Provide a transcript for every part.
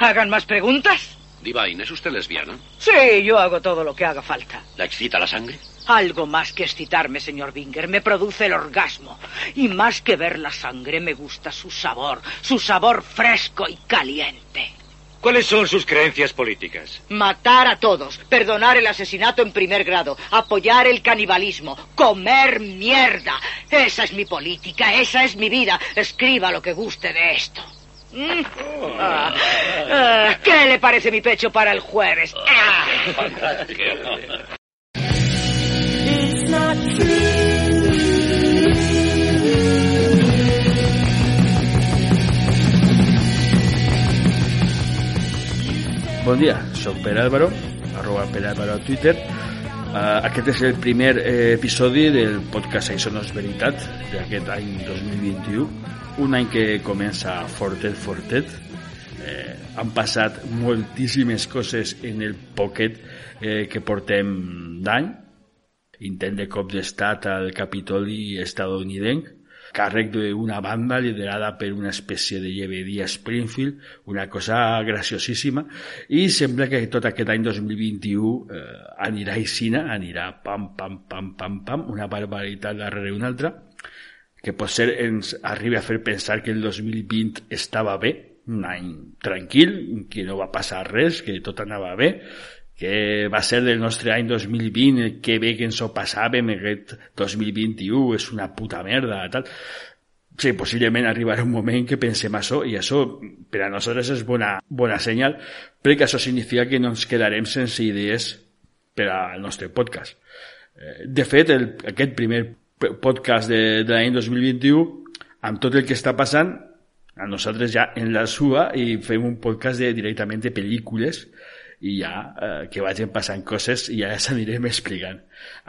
¿Hagan más preguntas? Divine, ¿es usted lesbiana? Sí, yo hago todo lo que haga falta. ¿La excita la sangre? Algo más que excitarme, señor Binger, me produce el orgasmo. Y más que ver la sangre, me gusta su sabor, su sabor fresco y caliente. ¿Cuáles son sus creencias políticas? Matar a todos, perdonar el asesinato en primer grado, apoyar el canibalismo, comer mierda. Esa es mi política, esa es mi vida. Escriba lo que guste de esto. Mm. ¿Qué le parece mi pecho para el jueves? Ah. Bon dia, sóc Pere Álvaro, arroba Pere Álvaro a Twitter. Uh, aquest és el primer eh, episodi del podcast Això no és veritat d'aquest any 2021 un any que comença fortet, fortet. Eh, han passat moltíssimes coses en el poquet eh, que portem d'any. Intent de cop d'estat al Capitoli estadounidenc càrrec d'una banda liderada per una espècie de llevedia Springfield, una cosa graciosíssima, i sembla que tot aquest any 2021 eh, anirà aixina, anirà pam, pam, pam, pam, pam, una barbaritat darrere una altra, que potser ens arribi a fer pensar que el 2020 estava bé, un any tranquil, que no va passar res, que tot anava bé, que va ser del nostre any 2020, que bé que ens ho passàvem, aquest 2021 és una puta merda, tal. Sí, possiblement arribarà un moment que pensem això, i això per a nosaltres és bona, bona senyal, perquè això significa que no ens quedarem sense idees per al nostre podcast. Eh, de fet, el, aquest primer podcast de, de l'any 2021, amb tot el que està passant, a nosaltres ja en la sua i fem un podcast de, directament de pel·lícules i ja eh, que vagin passant coses i ja s'anirem explicant.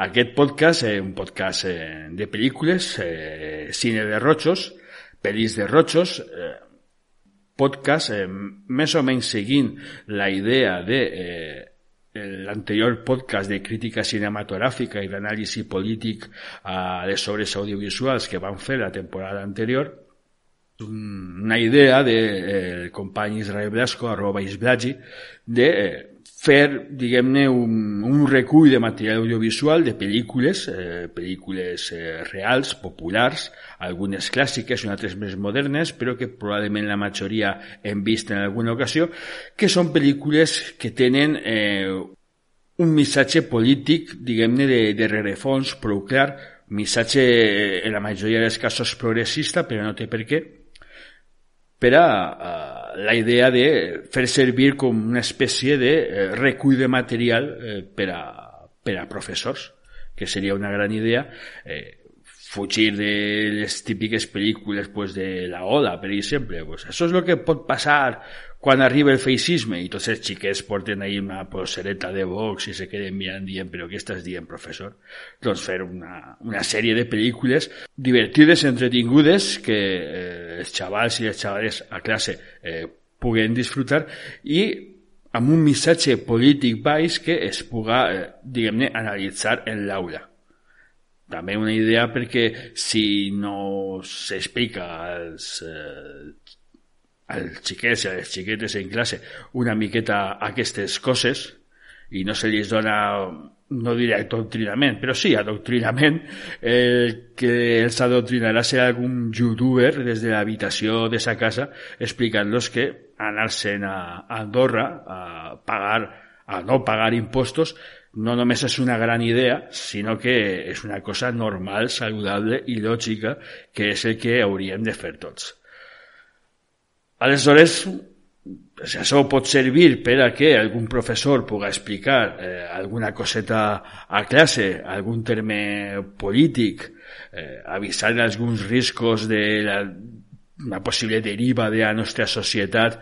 Aquest podcast és un podcast eh, de pel·lícules, eh, cine de rotxos, pel·lis de rotxos, eh, podcast eh, més o menys seguint la idea de eh, l'anterior podcast de crítica cinematogràfica i d'anàlisi polític a les obres audiovisuals que van fer la temporada anterior, una idea del de, eh, company Israel Blasco, arroba Isblagi, de eh, fer, diguem-ne, un, un recull de material audiovisual de pel·lícules, eh, pel·lícules eh, reals, populars, algunes clàssiques i altres més modernes, però que probablement la majoria hem vist en alguna ocasió, que són pel·lícules que tenen eh, un missatge polític, diguem-ne, de, de rerefons prou clar, missatge eh, en la majoria dels casos progressista, però no té per què, per a, a la idea de fer servir com una espècie de eh, recull de material eh, per, a, que seria una gran idea. Eh, fugir de les típiques pel·lícules pues, de la Ola, per exemple. Pues, això és el que pot passar quan arriba el feixisme i tots els xiquets porten ahí una polsereta de Vox i se queden mirant dient però què estàs dient, professor? Doncs fer una, una sèrie de pel·lícules divertides, entretingudes, que eh, els xavals i les xavales a classe eh, puguen disfrutar i amb un missatge polític baix que es puga, eh, diguem-ne, analitzar en l'aula també una idea perquè si no s'explica als, eh, als xiquets i a les xiquetes en classe una miqueta aquestes coses i no se li dona no diré adoctrinament, però sí adoctrinament, el que els adoctrinarà serà algun youtuber des de l'habitació de sa casa explicant-los que anar-se'n a Andorra a pagar a no pagar impostos no només és una gran idea, sinó que és una cosa normal, saludable i lògica, que és el que hauríem de fer tots. Aleshores, si això pot servir per a que algun professor pugui explicar eh, alguna coseta a classe, algun terme polític, eh, avisar alguns riscos de la, una possible deriva de la nostra societat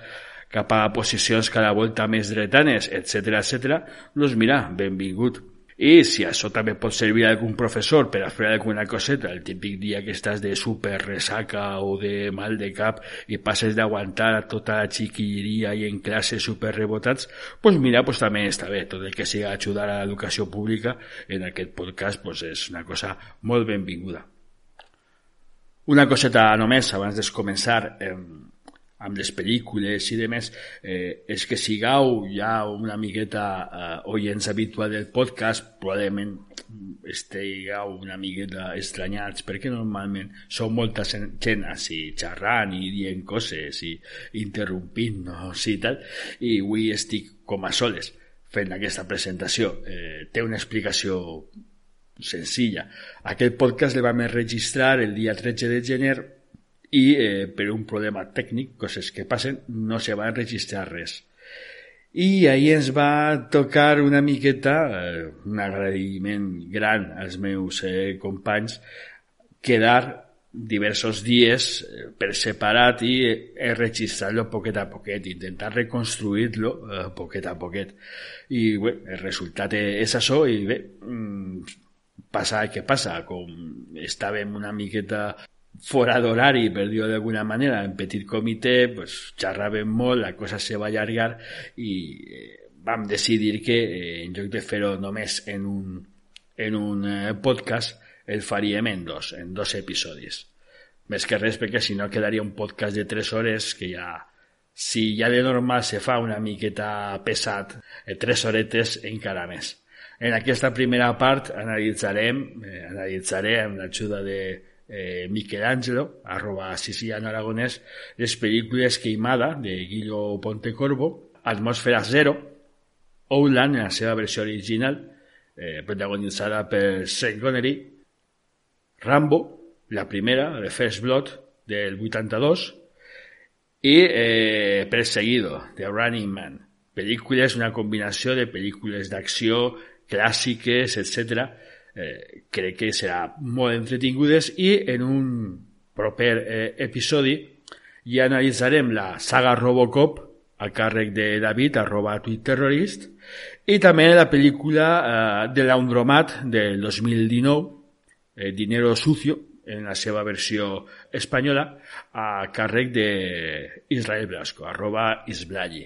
cap a posicions cada volta més dretanes, etc etc, doncs mira, benvingut. I si això també pot servir a algun professor per a fer alguna coseta, el típic dia que estàs de super resaca o de mal de cap i passes d'aguantar tota la xiquilleria i en classe super rebotats, doncs mira, doncs també està bé. Tot el que sigui ajudar a l'educació pública en aquest podcast doncs és una cosa molt benvinguda. Una coseta només abans de començar. Eh, amb les pel·lícules i demés, eh, és que sigueu ja una miqueta eh, oients habitual del podcast, probablement estigueu una miqueta estranyats, perquè normalment són molta gent així xerrant i dient coses i interrompint-nos i tal, i avui estic com a soles fent aquesta presentació. Eh, té una explicació senzilla. Aquest podcast el vam registrar el dia 13 de gener i eh, per un problema tècnic, coses que passen, no se va registrar res. I ahir ens va tocar una miqueta, eh, un agraïment gran als meus eh, companys, quedar diversos dies eh, per separat i eh, registrar-lo poquet a poquet, intentar reconstruir-lo eh, poquet a poquet. I bé, el resultat és això i bé, mm, passa el que passa, com estàvem una miqueta fora d'horari, per dir-ho d'alguna manera, en petit comitè, pues, xerràvem molt, la cosa se va allargar i eh, vam decidir que eh, en lloc de fer-ho només en un, en un eh, podcast, el faríem en dos, en dos episodis. Més que res perquè si no quedaria un podcast de tres hores que ja, si ja de normal se fa una miqueta pesat, eh, tres horetes encara més. En aquesta primera part analitzarem, eh, analitzaré amb l'ajuda de eh, Michelangelo, arroba Siciliano Aragonès, les pel·lícules Queimada, de Guillo Pontecorvo, Atmosfera Zero, Outland, en la seva original, eh, protagonitzada per Sean Connery, Rambo, la primera, The First Blood, del 82, i eh, Perseguido, de Running Man. Pel·lícules, una combinació de pel·lícules d'acció, clàssiques, etc eh, crec que serà molt entretingudes i en un proper eh, episodi ja analitzarem la saga Robocop a càrrec de David, arroba twitterrorist, i també la pel·lícula eh, de l'Aundromat del 2019, eh, Dinero Sucio, en la seva versió espanyola, a càrrec d'Israel Blasco, arroba Isblagi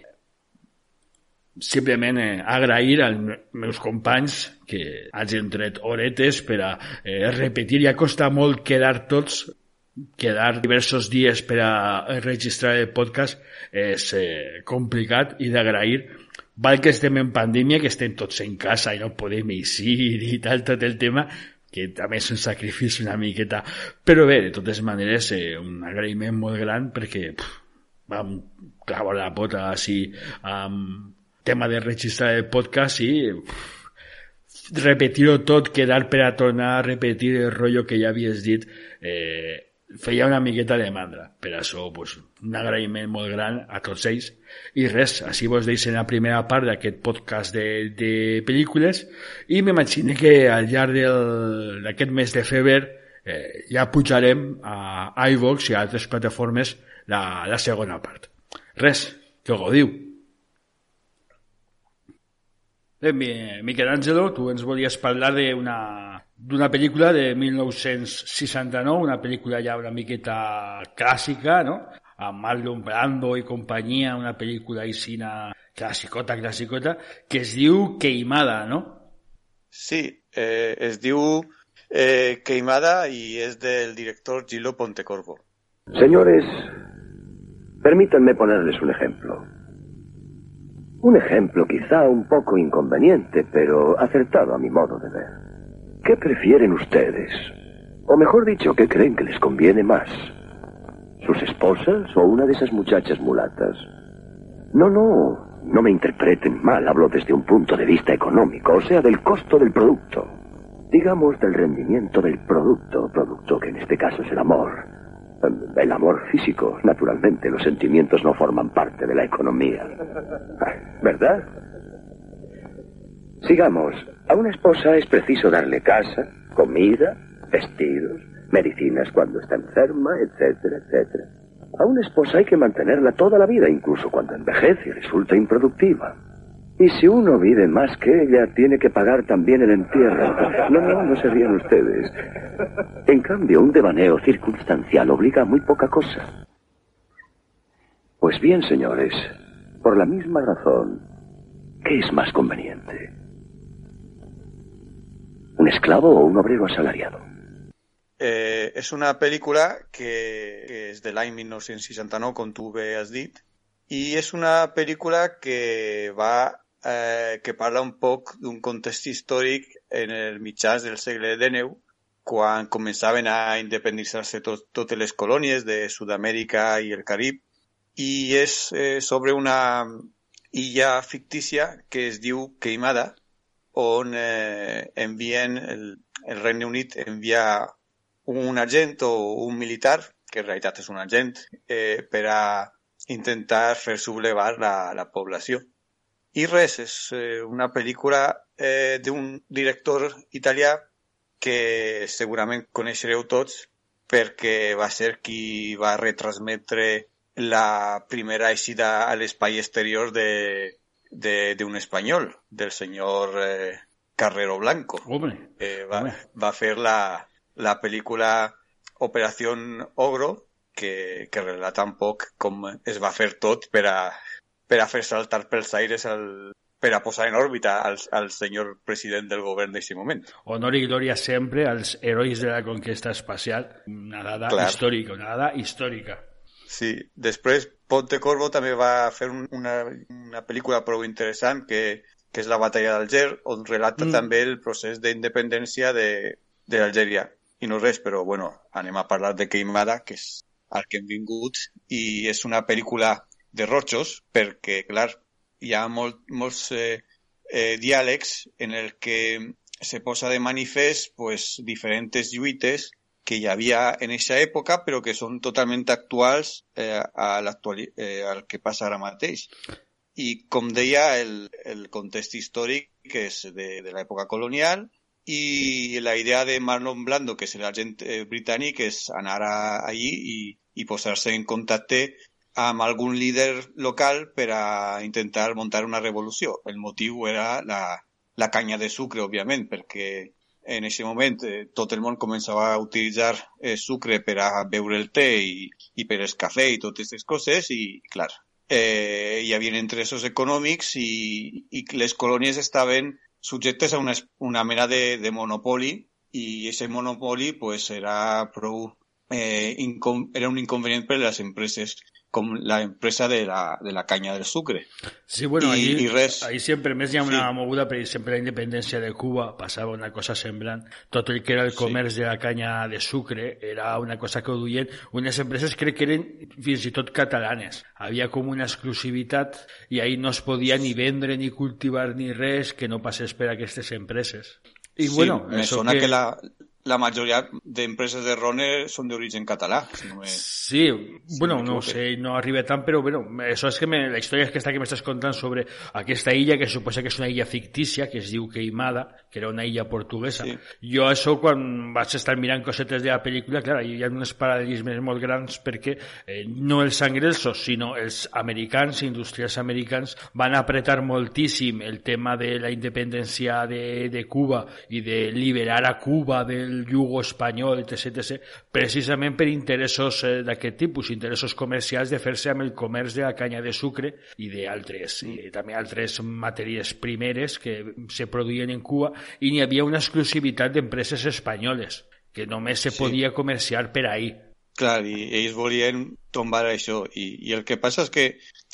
simplement eh, agrair als meus companys que hagin tret horetes per a eh, repetir. Ja costa molt quedar tots, quedar diversos dies per a registrar el podcast és eh, complicat i d'agrair. Val que estem en pandèmia, que estem tots en casa i no podem eixir i tal, tot el tema, que també és un sacrifici una miqueta. Però bé, de totes maneres, eh, un agraïment molt gran perquè pff, vam clavar la pota així amb tema de registrar el podcast i repetir-ho tot, quedar per a tornar a repetir el rotllo que ja havies dit, eh, feia una miqueta de mandra. Per això, pues, un agraïment molt gran a tots ells. I res, així vos deixem la primera part d'aquest podcast de, de pel·lícules i m'imagino que al llarg d'aquest mes de febre eh, ja pujarem a iVox i a altres plataformes la, la segona part. Res, que ho gaudiu. Eh, Michelangelo, tu ens volies parlar d'una d'una pel·lícula de 1969, una pel·lícula ja una miqueta clàssica, no? amb Marlon Brando i companyia, una pel·lícula aixina clàssicota, clàssicota, que es diu Queimada, ¿no? Sí, eh, es diu eh, Queimada y es del director Gilo Pontecorvo. Señores, permítanme ponerles un ejemplo. Un ejemplo quizá un poco inconveniente, pero acertado a mi modo de ver. ¿Qué prefieren ustedes? O mejor dicho, ¿qué creen que les conviene más? ¿Sus esposas o una de esas muchachas mulatas? No, no, no me interpreten mal, hablo desde un punto de vista económico, o sea, del costo del producto. Digamos del rendimiento del producto, producto que en este caso es el amor. El amor físico, naturalmente, los sentimientos no forman parte de la economía. ¿Verdad? Sigamos. A una esposa es preciso darle casa, comida, vestidos, medicinas cuando está enferma, etcétera, etcétera. A una esposa hay que mantenerla toda la vida, incluso cuando envejece y resulta improductiva. Y si uno vive más que ella, tiene que pagar también el entierro. No, no, no se rían ustedes. En cambio, un devaneo circunstancial obliga a muy poca cosa. Pues bien, señores, por la misma razón, ¿qué es más conveniente? ¿Un esclavo o un obrero asalariado? eh, és una pel·lícula que, que és de l'any 1969, com tu bé has dit, i és una pel·lícula que va eh, que parla un poc d'un context històric en el mitjans del segle XIX, quan començaven a independitzar-se tot, totes les colònies de Sud-amèrica i el Carib, i és eh, sobre una illa fictícia que es diu Queimada, on eh, envien el, el Regne Unit envia un agent o un militar, que en realitat és un agent, eh, per a intentar fer sublevar la, la població. I res, és eh, una pel·lícula eh, d'un director italià que segurament coneixereu tots perquè va ser qui va retransmetre la primera eixida a l'espai exterior de d'un espanyol, del senyor eh, Carrero Blanco. Hombre, eh, va, hombre. va fer la, la pel·lícula Operación Ogro, que, que relata un poc com es va fer tot per a, per a fer saltar pels aires el, per a posar en òrbita al, al senyor president del govern d'aquest moment. Honor i glòria sempre als herois de la conquesta espacial. Una dada Clar. històrica, una dada històrica. Sí, després Ponte Corvo també va fer un, una, una pel·lícula prou interessant que, que és la batalla d'Alger, on relata Mm. també el procés d'independència de, de l'Algèria. I no res, però bueno, anem a parlar de Queimada, que és al que hem vingut, i és una pel·lícula de rojos, perquè, clar, hi ha molt, molts eh, eh, diàlegs en el que se posa de manifest pues, diferents lluites que hi havia en aquesta època, però que són totalment actuals eh, a l'actual, eh, al que passa ara mateix. I, com deia, el, el context històric que és de, de l'època colonial i la idea de Marlon Blando, que és l'agent eh, britànic, és anar allí i, i posar-se en contacte amb algun líder local per a intentar muntar una revolució. El motiu era la, la canya de sucre, òbviament, perquè en aquest moment eh, tot el món començava a utilitzar eh, sucre per a beure el té i, i per el cafè i totes aquestes coses i, clar, eh, hi havia interessos econòmics i, i les colònies estaven subjectes a una, una mena de, de monopoli i aquest monopoli pues, era prou eh, era un inconvenient per a les empreses com la empresa de la, de la canya del sucre. Sí, bueno, I- ahí, res. ahí sempre més hi ha una Sí. moguda, per exemple, la independència de Cuba passava una cosa semblant. Tot el que era el Sí. comerç de la canya de sucre era una cosa que unes empreses crec que eren fins i tot catalanes. Havia com una exclusivitat i ahí no es podia ni vendre ni cultivar ni res que no passés per aquestes empreses. Sí, bueno, me eso sona que, que la, la majoria d'empreses de Rone són d'origen català. Si no me... Sí, bueno, no m'equivoque. sé, no arriba tant, però bueno, això és que me, la història és aquesta que m'estàs contant sobre aquesta illa, que suposa que és una illa fictícia, que es diu Queimada, que era una illa portuguesa. Sí. Jo això, quan vaig estar mirant cosetes de la pel·lícula, clar, hi ha uns paral·lelismes molt grans perquè eh, no els anglesos, sinó els americans, industrials americans, van apretar moltíssim el tema de la independència de, de Cuba i de liberar a Cuba del yugo espanyol, etc, etc, precisament per interessos eh, d'aquest tipus, interessos comercials de fer-se amb el comerç de la canya de sucre i d'altres, i també altres matèries primeres que se produïen en Cuba, i n'hi havia una exclusivitat d'empreses espanyoles, que només se Sí. podia comerciar per ahí. Clar, i ells volien tombar això. I, I el que passa és que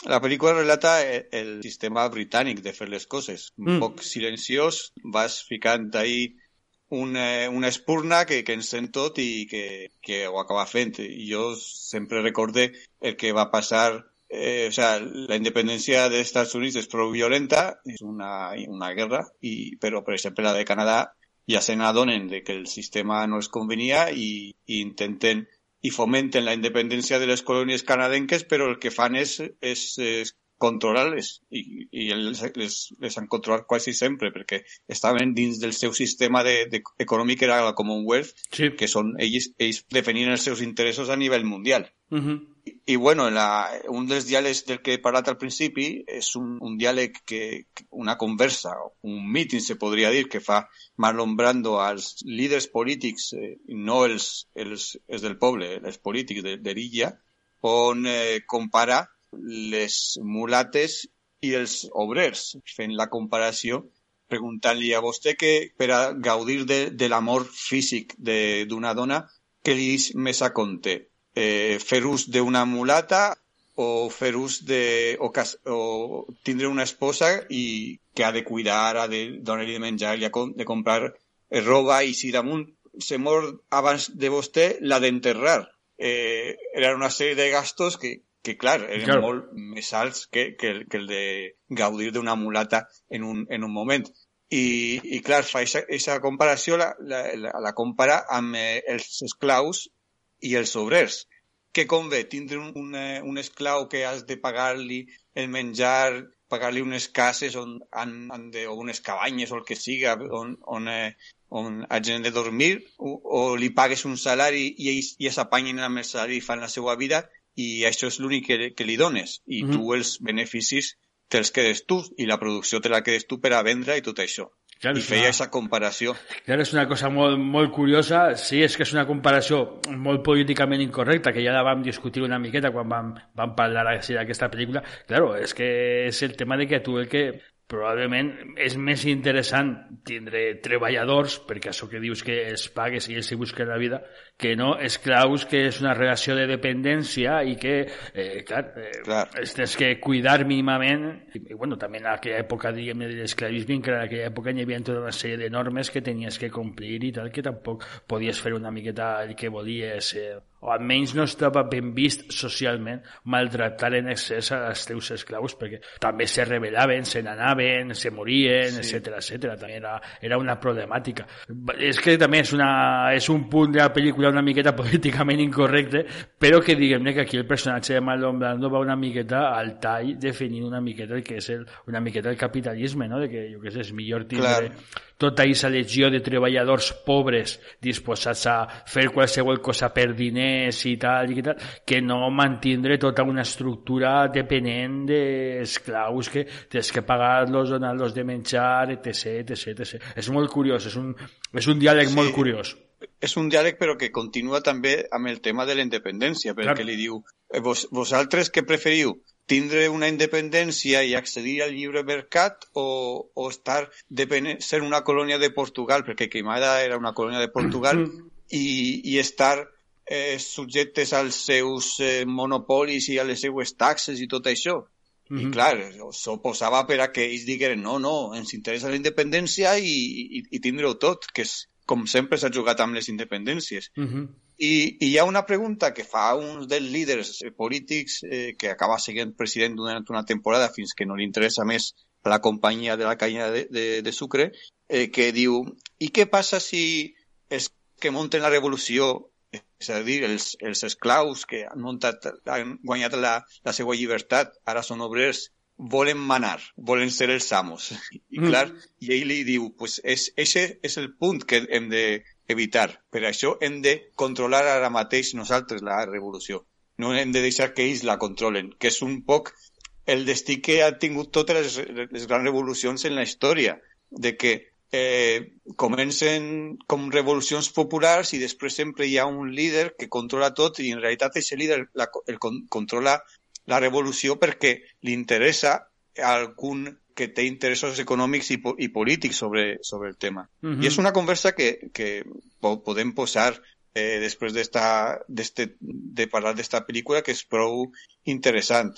la pel·lícula relata el, el sistema britànic de fer les coses. Un Mm. poc silenciós, vas ficant ahí una, una espurna que, que encén tot i que, que ho acaba fent. I jo sempre recorde el que va passar Eh, o sea, la independència dels Estats Units és prou violenta, és una, una guerra, i, però, per exemple, la de Canadà ja se n'adonen de que el sistema no els convenia i, i intenten i fomenten la independència de les colònies canadenques, però el que fan és, és, és controlar-les i, i les, les, les han controlat quasi sempre perquè estaven dins del seu sistema de, de, econòmic que era la Commonwealth Sí. que són ells, ells definien els seus interessos a nivell mundial Uh -huh. i bueno, la, un dels diàlegs del que he parlat al principi és un, un diàleg que, una conversa, un meeting se podria dir, que fa Marlon Brando als líders polítics, eh, no els, els, els del poble, els polítics de, de l'illa, on eh, compara les mulates i els obrers, fent la comparació preguntant-li a vostè que per a gaudir de, de l'amor físic d'una dona què li més a compte? Eh, fer ús d'una mulata o fer ús de... o, cas, o tindre una esposa i que ha de cuidar, ha de donar-li de menjar, ha de comprar roba i si damunt se mor abans de vostè, l'ha d'enterrar. Eh, era una sèrie de gastos que, que clar, eren claro. molt més alts que, que, el, que el de gaudir d'una mulata en un, en un moment. I, i clar, fa aquesta comparació, la, la, la, la compara amb eh, els esclaus i els obrers que convé tindre un, un, eh, un esclau que has de pagar-li el menjar, pagar-li unes cases on han, han de, o unes cabanyes o el que siga on, on, eh, on hagin de dormir o, o li pagues un salari i ells ja s'apanyen amb el salari i fan la seva vida i això és l'únic que, que li dones i mm -hmm. tu els beneficis te'ls quedes tu i la producció te la quedes tu per a vendre i tot això. Claro, I feia aquesta una... comparació. Claro, és una cosa molt, molt curiosa. Sí, és que és una comparació molt políticament incorrecta, que ja la vam discutir una miqueta quan vam, vam parlar d'aquesta pel·lícula. Claro, és que és el tema de que tu el que probablement és més interessant tindre treballadors, perquè això que dius que els pagues i ells s'hi busquen la vida, que no esclaus, que és una relació de dependència i que, eh, clar, eh, clar. tens que cuidar mínimament. I, i bueno, també en aquella època, diguem de l'esclavisme, que en aquella època hi havia tota una sèrie de normes que tenies que complir i tal, que tampoc podies fer una miqueta el que volies. Eh, o almenys no estava ben vist socialment maltractar en excés als teus esclaus perquè també se rebel·laven, se n'anaven, se morien, sí. etc etc. També era, era una problemàtica. És que també és, una, és un punt de la pel·lícula una miqueta políticament incorrecte, però que diguem-ne que aquí el personatge de Marlon Brando va una miqueta al tall definint una miqueta el que és el, una miqueta el capitalisme, no? de que jo què sé, és millor tindre Clar tota aquesta legió de treballadors pobres disposats a fer qualsevol cosa per diners i tal, i tal que no mantindre tota una estructura depenent d'esclaus que tens que pagar-los, donar-los de menjar, etc, etc, etc. És molt curiós, és un, és un diàleg sí. molt curiós és un diàleg però que continua també amb el tema de la independència, perquè Clar. li diu, eh, vos, vosaltres què preferiu? Tindre una independència i accedir al lliure mercat o, o estar dependent, ser una colònia de Portugal, perquè Queimada era una colònia de Portugal, mm. i, i estar eh, subjectes als seus eh, monopolis i a les seues taxes i tot això. Mm -hmm. I clar, s'oposava per a que ells digueren no, no, ens interessa la independència i, i, i tindre-ho tot, que és com sempre s'ha jugat amb les independències. Mm -hmm. I, I hi ha una pregunta que fa un dels líders polítics eh, que acaba sent president durant una temporada fins que no li interessa més la companyia de la canya de, de, de sucre, eh, que diu i què passa si els que munten la revolució, és a dir, els, els esclaus que han, muntat, han guanyat la, la seva llibertat, ara són obrers, volen manar, volen ser els amos. I clar, mm. i ell li diu, pues és, ese és el punt que hem de evitar. Per això hem de controlar ara mateix nosaltres la revolució. No hem de deixar que ells la controlen, que és un poc el destí que ha tingut totes les, les grans revolucions en la història, de que eh, comencen com revolucions populars i després sempre hi ha un líder que controla tot i en realitat aquest líder el, controla la revolució perquè li interessa algun que té interessos econòmics i, i polítics sobre, sobre el tema. Uh -huh. I és una conversa que, que podem posar eh, després de parlar d'esta pel·lícula que és prou interessant.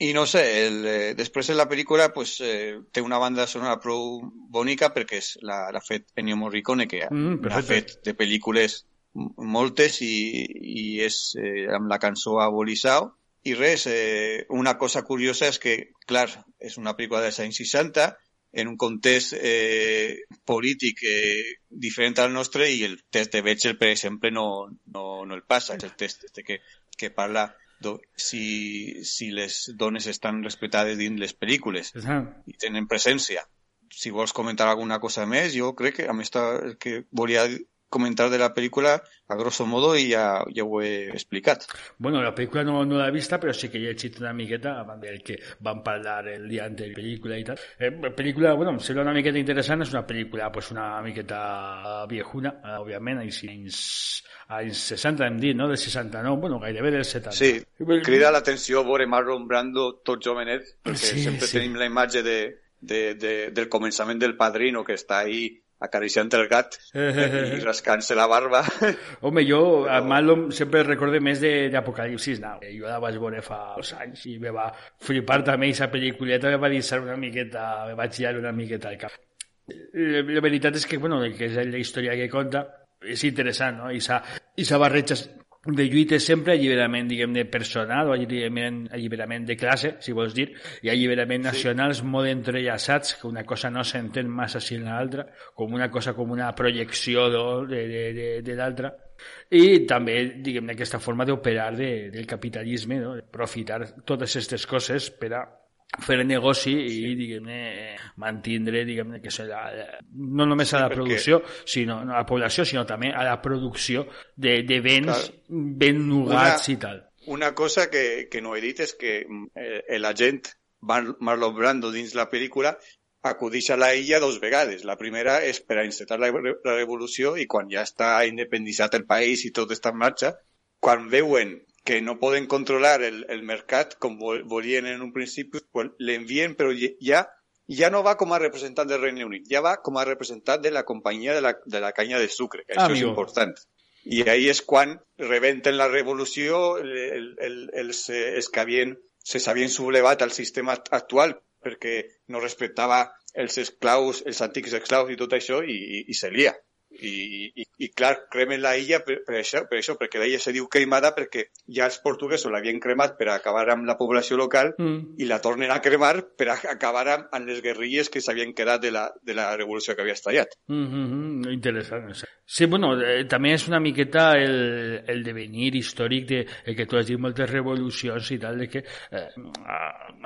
I no sé, el, eh, després de la pel·lícula pues, eh, té una banda sonora prou bonica perquè l'ha fet Ennio Morricone, que mm, ha fet de pel·lícules moltes i, i és eh, amb la cançó Abolissao i res, eh, una cosa curiosa és que, clar, és una pel·lícula dels anys 60, en un context eh, polític eh, diferent al nostre i el test de Bechdel, per exemple, no, no, no el passa. És el test este que, que parla de si, si les dones estan respectades dins les pel·lícules uh -huh. i tenen presència. Si vols comentar alguna cosa més, jo crec que a més el que volia comentar de la pel·lícula a grosso modo i ja, ja ho he explicat. Bueno, la pel·lícula no, no l'he vista, però sí que he llegit una miqueta del que vam parlar el dia anterior de pel·lícula i tal. Eh, pel·lícula, bueno, em sembla una miqueta interessant, és una pel·lícula pues, una miqueta viejuna, eh, òbviament, anys, anys 60 hem dit, no? Del 69, bueno, gairebé del 70. Sí, crida l'atenció veure Marlon Brando tot jovenet, perquè sí, sempre sí. tenim la imatge de, de, de, del començament del Padrino, que està ahí acariciant el gat i rascant-se la barba. Home, jo a Malom sempre recorde més d'Apocalipsis Now. Jo la vaig veure fa dos anys i me va flipar també aquesta pel·lículeta, me va deixar una miqueta, me vaig girar una miqueta al cap. La, la veritat és que, bueno, que és la història que conta, és interessant, no? I s'ha barreja de lluites sempre alliberament, diguem-ne, personal o alliberament, alliberament de classe, si vols dir, i alliberament sí. nacionals molt entrellaçats, que una cosa no s'entén massa si l'altra, com una cosa com una projecció de, de, de, de l'altra. I també, diguem-ne, aquesta forma d'operar de, del capitalisme, no? aprofitar totes aquestes coses per a fer negoci sí. i diguem-ne mantindre diguem que serà, no només a la sí, producció sinó a la població sinó també a la producció de, de béns Clar. ben nugats una, i tal una cosa que, que no he dit és que eh, l'agent Marlon Brando dins la pel·lícula acudeix a la illa dos vegades. La primera és per a encetar la, la revolució i quan ja està independitzat el país i tot està en marxa, quan veuen que no poden controlar el, el mercat com volien en un principi, pues l'envien, però ja, ja no va com a representant del Regne Unit, ja va com a representant de la companyia de la, de la canya de sucre, que ah, això és important. I ahí és quan rebenten la revolució, el, el, el, els, els que havien, se s'havien sublevat al sistema actual perquè no respectava els esclaus, els antics esclaus i tot això, i, i, i se lia. I, i, i clar, cremen la illa per, per, això, per això, perquè la illa se diu cremada perquè ja els portuguesos l'havien cremat per acabar amb la població local mm. i la tornen a cremar per a acabar amb, amb les guerrilles que s'havien quedat de la, de la revolució que havia estallat. Mm -hmm, interessant. Sí, bueno, eh, també és una miqueta el, el devenir històric de el que tu has dit moltes revolucions i tal, de que eh,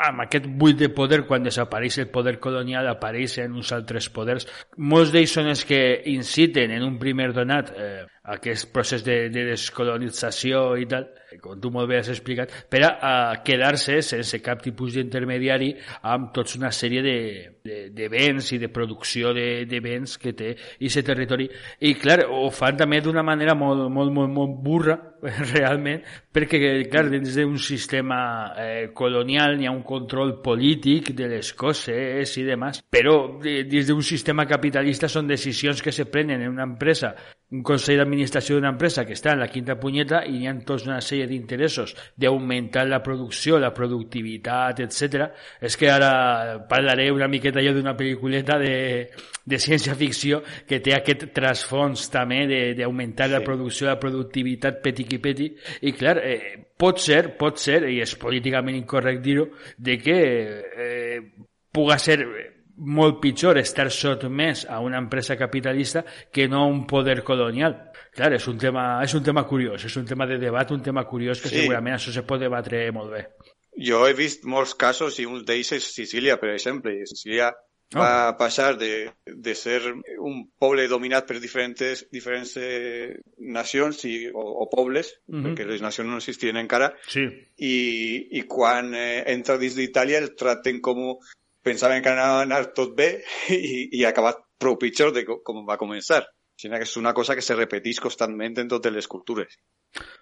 amb aquest buit de poder, quan desapareix el poder colonial, apareixen uns altres poders. Molts d'ells són els que inciten en un primer donat eh, aquest procés de, de descolonització i tal, com tu molt bé has explicat, per a, quedar-se sense cap tipus d'intermediari amb tota una sèrie de, de, de béns i de producció de, de béns que té aquest territori. I, clar, ho fan també d'una manera molt, molt, molt, molt burra, realment, perquè, clar, dins d'un sistema eh, colonial hi ha un control polític de les coses i demás, però dins d'un sistema capitalista són decisions que se prenen en una empresa un consell d'administració d'una empresa que està en la quinta punyeta i hi ha tota una sèrie d'interessos d'augmentar la producció, la productivitat, etc. És que ara parlaré una miqueta jo d'una pel·lículeta de, de ciència-ficció que té aquest trasfons també d'augmentar sí. la producció, la productivitat peti-qui-peti. I clar, eh, pot ser, pot ser, i és políticament incorrecte dir-ho, de que eh, puga ser molt pitjor estar sotmès a una empresa capitalista que no a un poder colonial. Clar, és un tema, és un tema curiós, és un tema de debat, un tema curiós que sí. segurament això se pot debatre molt bé. Jo he vist molts casos i un d'ells és Sicília, per exemple. Sicília oh. va passar de, de ser un poble dominat per diferents, diferents eh, nacions i, o, o pobles, uh -huh. perquè les nacions no existien encara, sí. i, i quan eh, entra dins d'Itàlia el traten com pensaven que anava a anar tot bé i, i ha acabat prou pitjor de com va començar. Sinó que és una cosa que se repeteix constantment en totes les cultures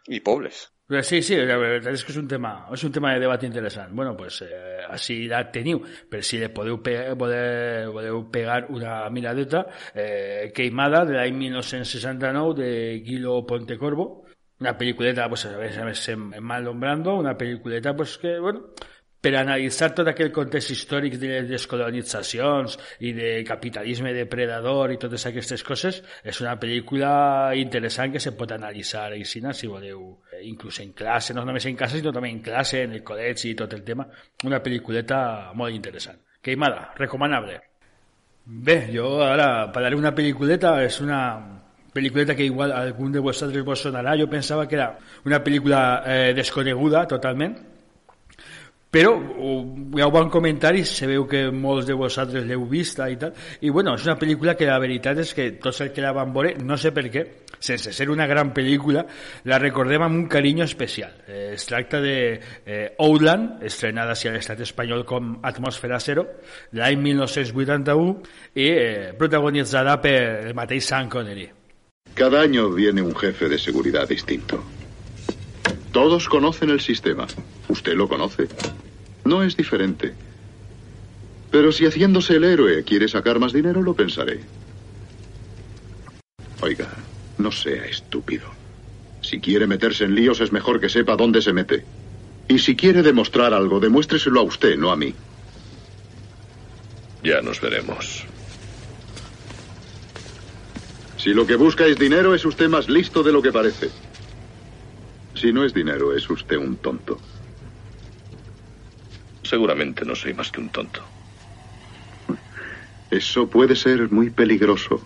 i pobles. Sí, sí, la veritat és que és un tema, és un tema de debat interessant. Bueno, pues eh, així la teniu, per si le podeu, pe podeu, podeu pegar una miradeta, eh, Queimada, de l'any 1969, de Guilo Pontecorvo, una pel·lículeta, pues, a més, a més, en Marlon Brando, una pel·lículeta pues, que, bueno, per analitzar tot aquell context històric de les descolonitzacions i de capitalisme depredador i totes aquestes coses, és una pel·lícula interessant que se pot analitzar a Isina, si voleu, eh, inclús en classe, no només en casa, sinó també en classe, en el col·legi i tot el tema. Una pel·lículeta molt interessant. Queimada, recomanable. Bé, jo ara parlaré una pel·lículeta, és una pel·lículeta que igual algun de vosaltres vos sonarà, jo pensava que era una pel·lícula eh, desconeguda totalment, però hi ha un bon comentari, se veu que molts de vosaltres l'heu vista i tal, i bueno, és una pel·lícula que la veritat és que tots els que la van veure, no sé per què, sense ser una gran pel·lícula, la recordem amb un carinyo especial. Eh, es tracta de eh, Outland, estrenada a l'estat espanyol com Atmosfera Zero, l'any 1981, i eh, protagonitzada per el mateix Sean Connery. Cada año viene un jefe de seguridad distinto. Todos conocen el sistema. Usted lo conoce. No es diferente. Pero si haciéndose el héroe quiere sacar más dinero, lo pensaré. Oiga, no sea estúpido. Si quiere meterse en líos es mejor que sepa dónde se mete. Y si quiere demostrar algo, demuéstreselo a usted, no a mí. Ya nos veremos. Si lo que busca es dinero, es usted más listo de lo que parece. Si no es dinero, es usted un tonto. Seguramente no soy más que un tonto. Eso puede ser muy peligroso.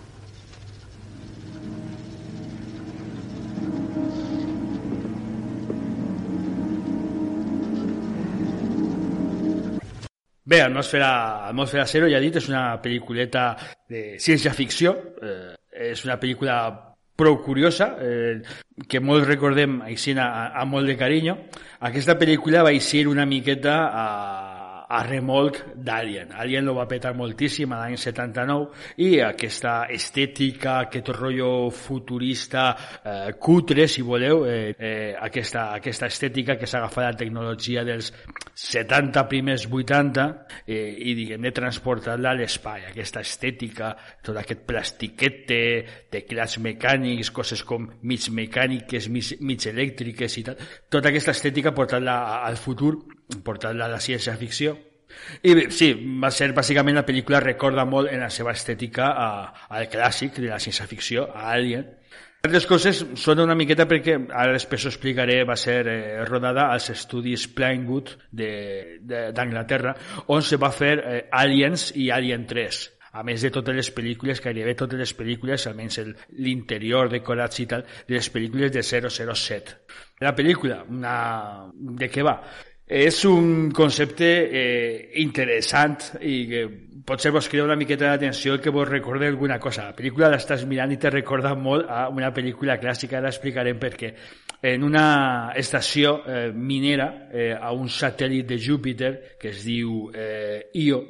Bé, Atmosfera, Atmosfera Zero, ja he dit, és una pel·lículeta de ciència-ficció, eh, és una pel·lícula prou curiosa, eh, que molts recordem així a, a molt de carinyo. Aquesta pel·lícula va ser una miqueta a, a remolc d'Alien. Alien lo va petar moltíssim a l'any 79 i aquesta estètica, aquest rotllo futurista eh, cutre, si voleu, eh, eh, aquesta, aquesta estètica que s'ha la tecnologia dels 70 primers 80 eh, i diguem de transportar-la a l'espai, aquesta estètica, tot aquest plastiquete, teclats mecànics, coses com mig mecàniques, mig, mig elèctriques i tal, tota aquesta estètica portar-la al futur, a la ciència-ficció i bé, sí, va ser bàsicament la pel·lícula recorda molt en la seva estètica a, al clàssic de la ciència-ficció, a Alien. Altres coses són una miqueta perquè, ara després ho explicaré, va ser eh, rodada als estudis Pinewood d'Anglaterra, on se va fer eh, Aliens i Alien 3 a més de totes les pel·lícules, gairebé totes les pel·lícules, almenys l'interior decorats i tal, de les pel·lícules de 007. La pel·lícula, una... de què va? És un concepte eh, interessant i que potser vos creu una miqueta d'atenció que vos recorde alguna cosa. La pel·lícula l'estàs mirant i te recorda molt a una pel·lícula clàssica, ara explicarem per què. En una estació eh, minera, eh, a un satèl·lit de Júpiter, que es diu eh, Io,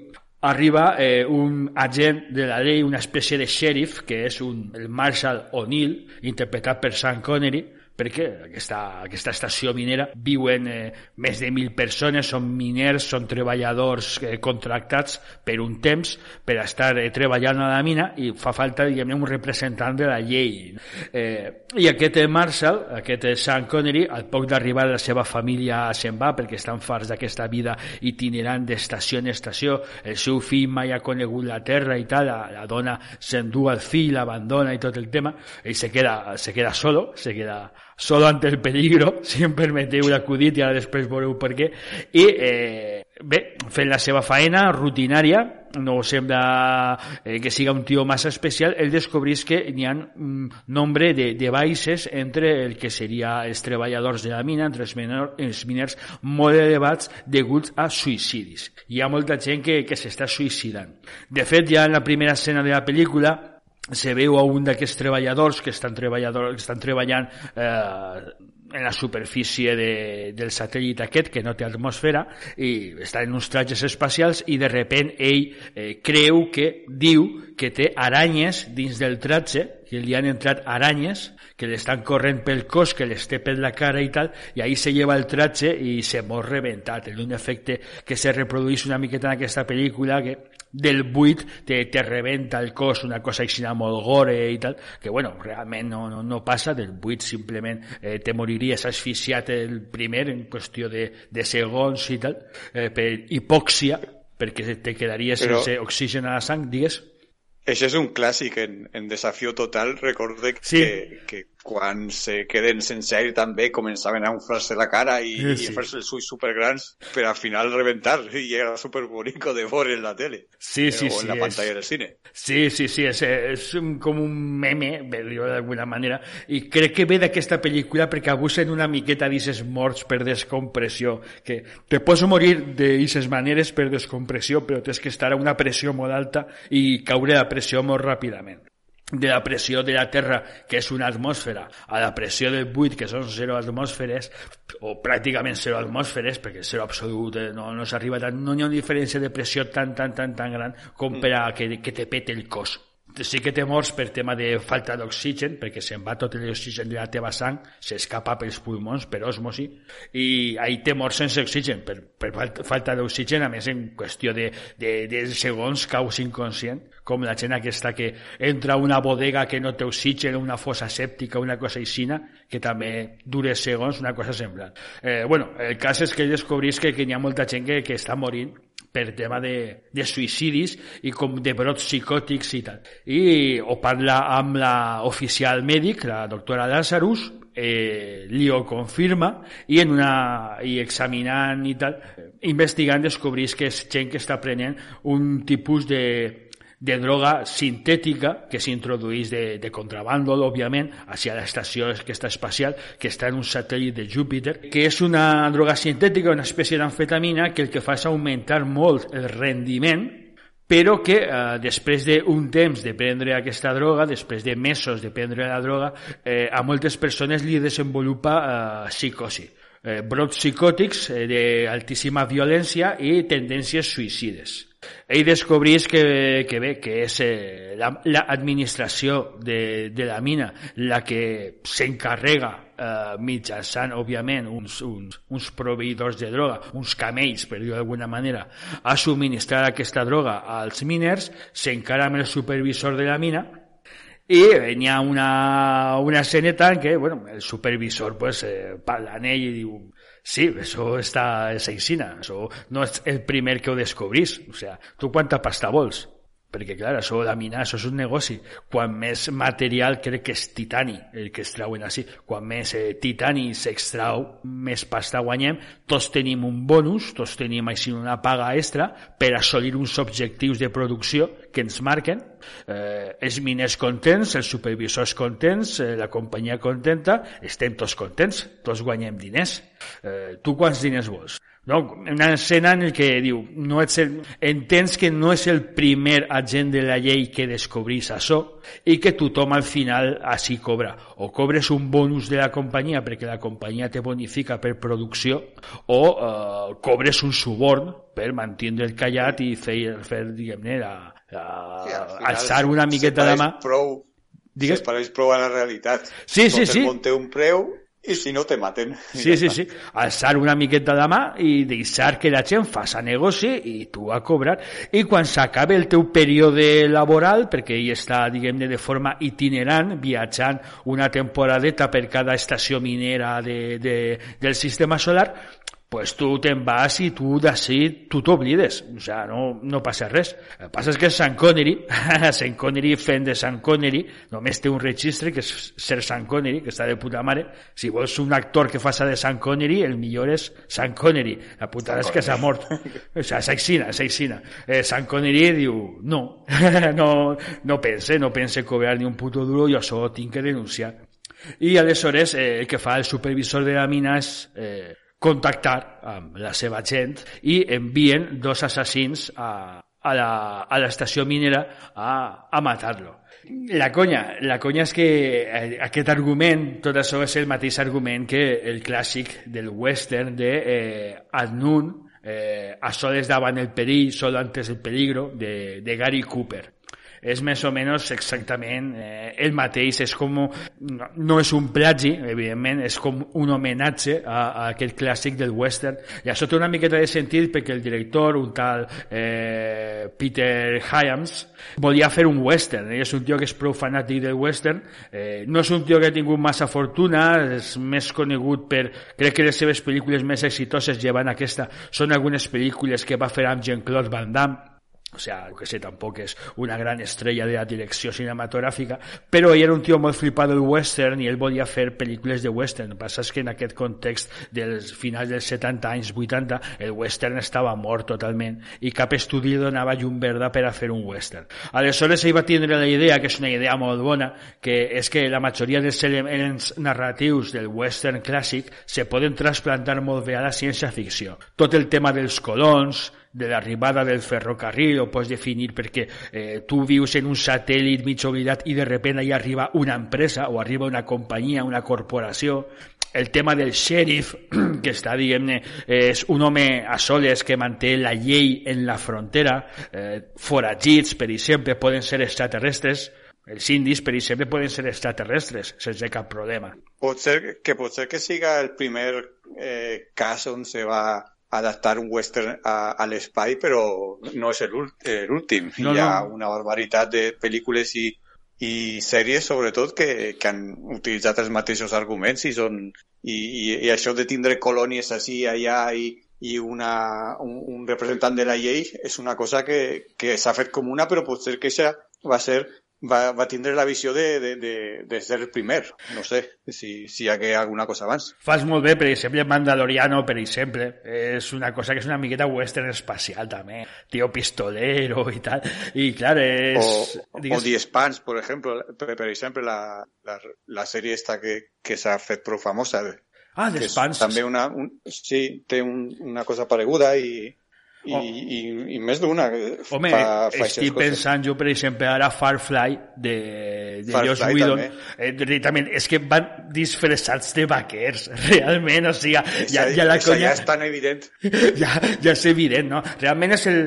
arriba eh, un agent de la llei, una espècie de xèrif, que és un, el Marshall O'Neill, interpretat per Sean Connery, perquè aquesta, aquesta estació minera viuen eh, més de mil persones, són miners, són treballadors eh, contractats per un temps per estar eh, treballant a la mina i fa falta, diguem un representant de la llei. Eh, I aquest Marshall, aquest Sean Connery, al poc d'arribar la seva família se'n va perquè estan farts d'aquesta vida itinerant d'estació en estació, el seu fill mai ha conegut la terra i tal, la, la dona s'endú al fill, l'abandona i tot el tema, i se queda, se queda solo, se queda solo ante el peligro, si em permeteu l'acudit i ara després veureu per què, i eh, bé, fent la seva faena rutinària, no sembla eh, que siga un tio massa especial, ell descobrís que n'hi ha un nombre de, de baixes entre el que seria els treballadors de la mina, entre els, menor, els miners, molt elevats deguts a suïcidis. Hi ha molta gent que, que s'està suïcidant. De fet, ja en la primera escena de la pel·lícula, se veu a un d'aquests treballadors que estan, treballadors, que estan treballant eh, en la superfície de, del satèl·lit aquest que no té atmosfera i està en uns trajes espacials i de repent ell eh, creu que diu que té aranyes dins del tratge que li han entrat aranyes que li estan corrent pel cos, que les té per la cara i tal, i ahí se lleva el tratge i se mor rebentat. És un efecte que se reprodueix una miqueta en aquesta pel·lícula que del buit te, te rebenta el cos, una cosa així molt gore i tal, que bueno, realment no, no, no passa, del buit simplement eh, te moriries asfixiat el primer en qüestió de, de segons i tal, eh, per hipòxia, perquè te quedaries Però... sense oxigen a la sang, digues. Això és un clàssic en, en Desafió Total. Recorde sí. que, que quan se queden sense aire també començaven a inflar-se la cara i, sí. i a fer-se els ulls supergrans per al final reventar i era superbonico de veure en la tele sí, sí, o en sí, la és... pantalla del cine. Sí, sí, sí, és, és com un meme, per dir-ho d'alguna manera, i crec que ve d'aquesta pel·lícula perquè abusen una miqueta d'isses morts per descompressió, que te pots morir d'isses maneres per descompressió, però tens que estar a una pressió molt alta i caure a pressió molt ràpidament de la pressió de la Terra, que és una atmosfera, a la pressió del buit, que són zero atmosferes, o pràcticament zero atmosferes, perquè zero absolut eh, no, no s'arriba tant, no hi ha una diferència de pressió tan, tan, tan, tan gran com per a que, que te pete el cos sí que té morts per tema de falta d'oxigen, perquè se'n va tot l'oxigen de la teva sang, s'escapa pels pulmons, per osmosi, i ahí té morts sense oxigen, per, per falta d'oxigen, a més en qüestió de, de, de segons caus inconscient, com la gent aquesta que entra a una bodega que no té oxigen, una fossa sèptica, una cosa aixina, que també dure segons, una cosa semblant. Eh, bueno, el cas és que descobrís que, que hi ha molta gent que, que està morint per tema de, de suïcidis i com de brots psicòtics i tal. I ho parla amb la oficial mèdic, la doctora Lazarus, eh, li ho confirma i, en una, i examinant i tal, investigant descobrís que és gent que està prenent un tipus de, de droga sintètica que s'introdueix de, de contrabando, òbviament, hacia l'estació aquesta espacial que està en un satèl·lit de Júpiter, que és una droga sintètica, una espècie d'amfetamina que el que fa és augmentar molt el rendiment però que eh, després d'un temps de prendre aquesta droga, després de mesos de prendre la droga, eh, a moltes persones li desenvolupa eh, psicosi, eh, brots psicòtics eh, d'altíssima violència i tendències suïcides. Ell descobrís que, que bé, que és eh, l'administració la, de, de la mina la que s'encarrega eh, mitjançant, òbviament, uns, uns, uns proveïdors de droga, uns camells, per dir d'alguna manera, a subministrar aquesta droga als miners, s'encara amb el supervisor de la mina, i hi ha una, una esceneta en què bueno, el supervisor pues, eh, parla amb ell i diu Sí, eso está, es aixina. Eso no és el primer que ho descobrís. O sea, tu quanta pasta vols? Perquè, clar, això de minar, això és un negoci. Quan més material crec que és titani el que es trauen així. Quan més eh, titani s'extrau, més pasta guanyem. Tots tenim un bonus, tots tenim així una paga extra per assolir uns objectius de producció que ens marquen. Eh, els miners contents, els supervisors contents, eh, la companyia contenta, estem tots contents, tots guanyem diners. Eh, tu quants diners vols? No? Una escena en què diu, no ets el, entens que no és el primer agent de la llei que descobrís això i que tothom al final així cobra. O cobres un bonus de la companyia perquè la companyia te bonifica per producció o eh, cobres un suborn per mantindre el callat i fer, fer diguem-ne, sí, alçar una miqueta de mà. Prou, Digues? S'espareix prou a la realitat. Sí, sí, sí. Tot un preu i si no te maten. Sí, sí, sí. Alçar una miqueta de mà i deixar que la gent faça negoci i tu a cobrar. I quan s'acabe el teu període laboral, perquè ell està, diguem-ne, de forma itinerant, viatjant una temporadeta per cada estació minera de, de, del sistema solar, pues tu te'n vas i tu d'ací tu t'oblides, o sea, no, no passa res. El que passa és que Sean Connery, Sean Connery fent de Sean Connery, només té un registre que és ser Sean Connery, que està de puta mare. Si vols un actor que faça de Sean Connery, el millor és Sean Connery. La putada és que s'ha mort. O sea, s'aixina, s'aixina. Eh, Sean Connery diu, no, no, no pense, no pense cobrar ni un puto duro, jo això tinc que denunciar. I aleshores eh, el que fa el supervisor de la mina és eh, contactar amb la seva gent i envien dos assassins a, a l'estació minera a, a matar-lo. La conya, la conya és que eh, aquest argument, tot això és el mateix argument que el clàssic del western de eh, Adnun, eh, a soles davant el perill, solo antes el peligro, de, de Gary Cooper és més o menys exactament eh, el mateix, és com no, no és un plagi, evidentment, és com un homenatge a, a aquest clàssic del western, i això té una miqueta de sentit perquè el director, un tal eh, Peter Hyams, volia fer un western, ell és un tio que és prou fanàtic del western, eh, no és un tio que ha tingut massa fortuna, és més conegut per, crec que les seves pel·lícules més exitoses llevant aquesta, són algunes pel·lícules que va fer amb Jean-Claude Van Damme, o sea, que sé, tampoc és una gran estrella de la direcció cinematogràfica, però ell era un tio molt flipat del western i ell volia fer pel·lícules de western. El que passa és que en aquest context dels finals dels 70 anys, 80, el western estava mort totalment i cap estudi donava llum verda per a fer un western. Aleshores ell va tindre la idea, que és una idea molt bona, que és que la majoria dels elements narratius del western clàssic se poden trasplantar molt bé a la ciència-ficció. Tot el tema dels colons, de l'arribada del ferrocarril, o pots definir perquè eh, tu vius en un satèl·lit mig oblidat i de repente hi arriba una empresa o arriba una companyia, una corporació, el tema del sheriff, que està, diguem-ne, és un home a soles que manté la llei en la frontera, eh, foragits, per exemple, poden ser extraterrestres, els indis, per exemple, poden ser extraterrestres, sense cap problema. Pot ser que, pot ser que siga el primer eh, cas on se va adaptar un western a, a l'espai, però no és l'últim. No, Hi ha no. una barbaritat de pel·lícules i, i sèries, sobretot, que, que han utilitzat els mateixos arguments i, són, i, i, i això de tindre colònies així, allà i, i una, un, un representant de la llei és una cosa que, que s'ha fet comuna, però pot ser que això va ser va, va tindre la visió de, de, de, de ser el primer. No sé si, si hi hagué alguna cosa abans. Fas molt bé, per exemple, Mandaloriano, per exemple, és una cosa que és una miqueta western espacial, també. Tio pistolero i tal. I, clar, és... O, o The Spans, por ejemplo, per, per exemple, la, la, la sèrie esta que, que s'ha fet prou famosa. Ah, The Spans. També una, un, sí, té un, una cosa pareguda i, i, Oh. i, i més d'una. Home, fa, fa estic coses. pensant jo, per exemple, ara Firefly de, de Firefly Joss Whedon. també. Eh, directament, és que van disfressats de vaquers, realment, o sigui, ja, Esa- ja la conya... ja és tan evident. ja, ja és evident, no? Realment és, el,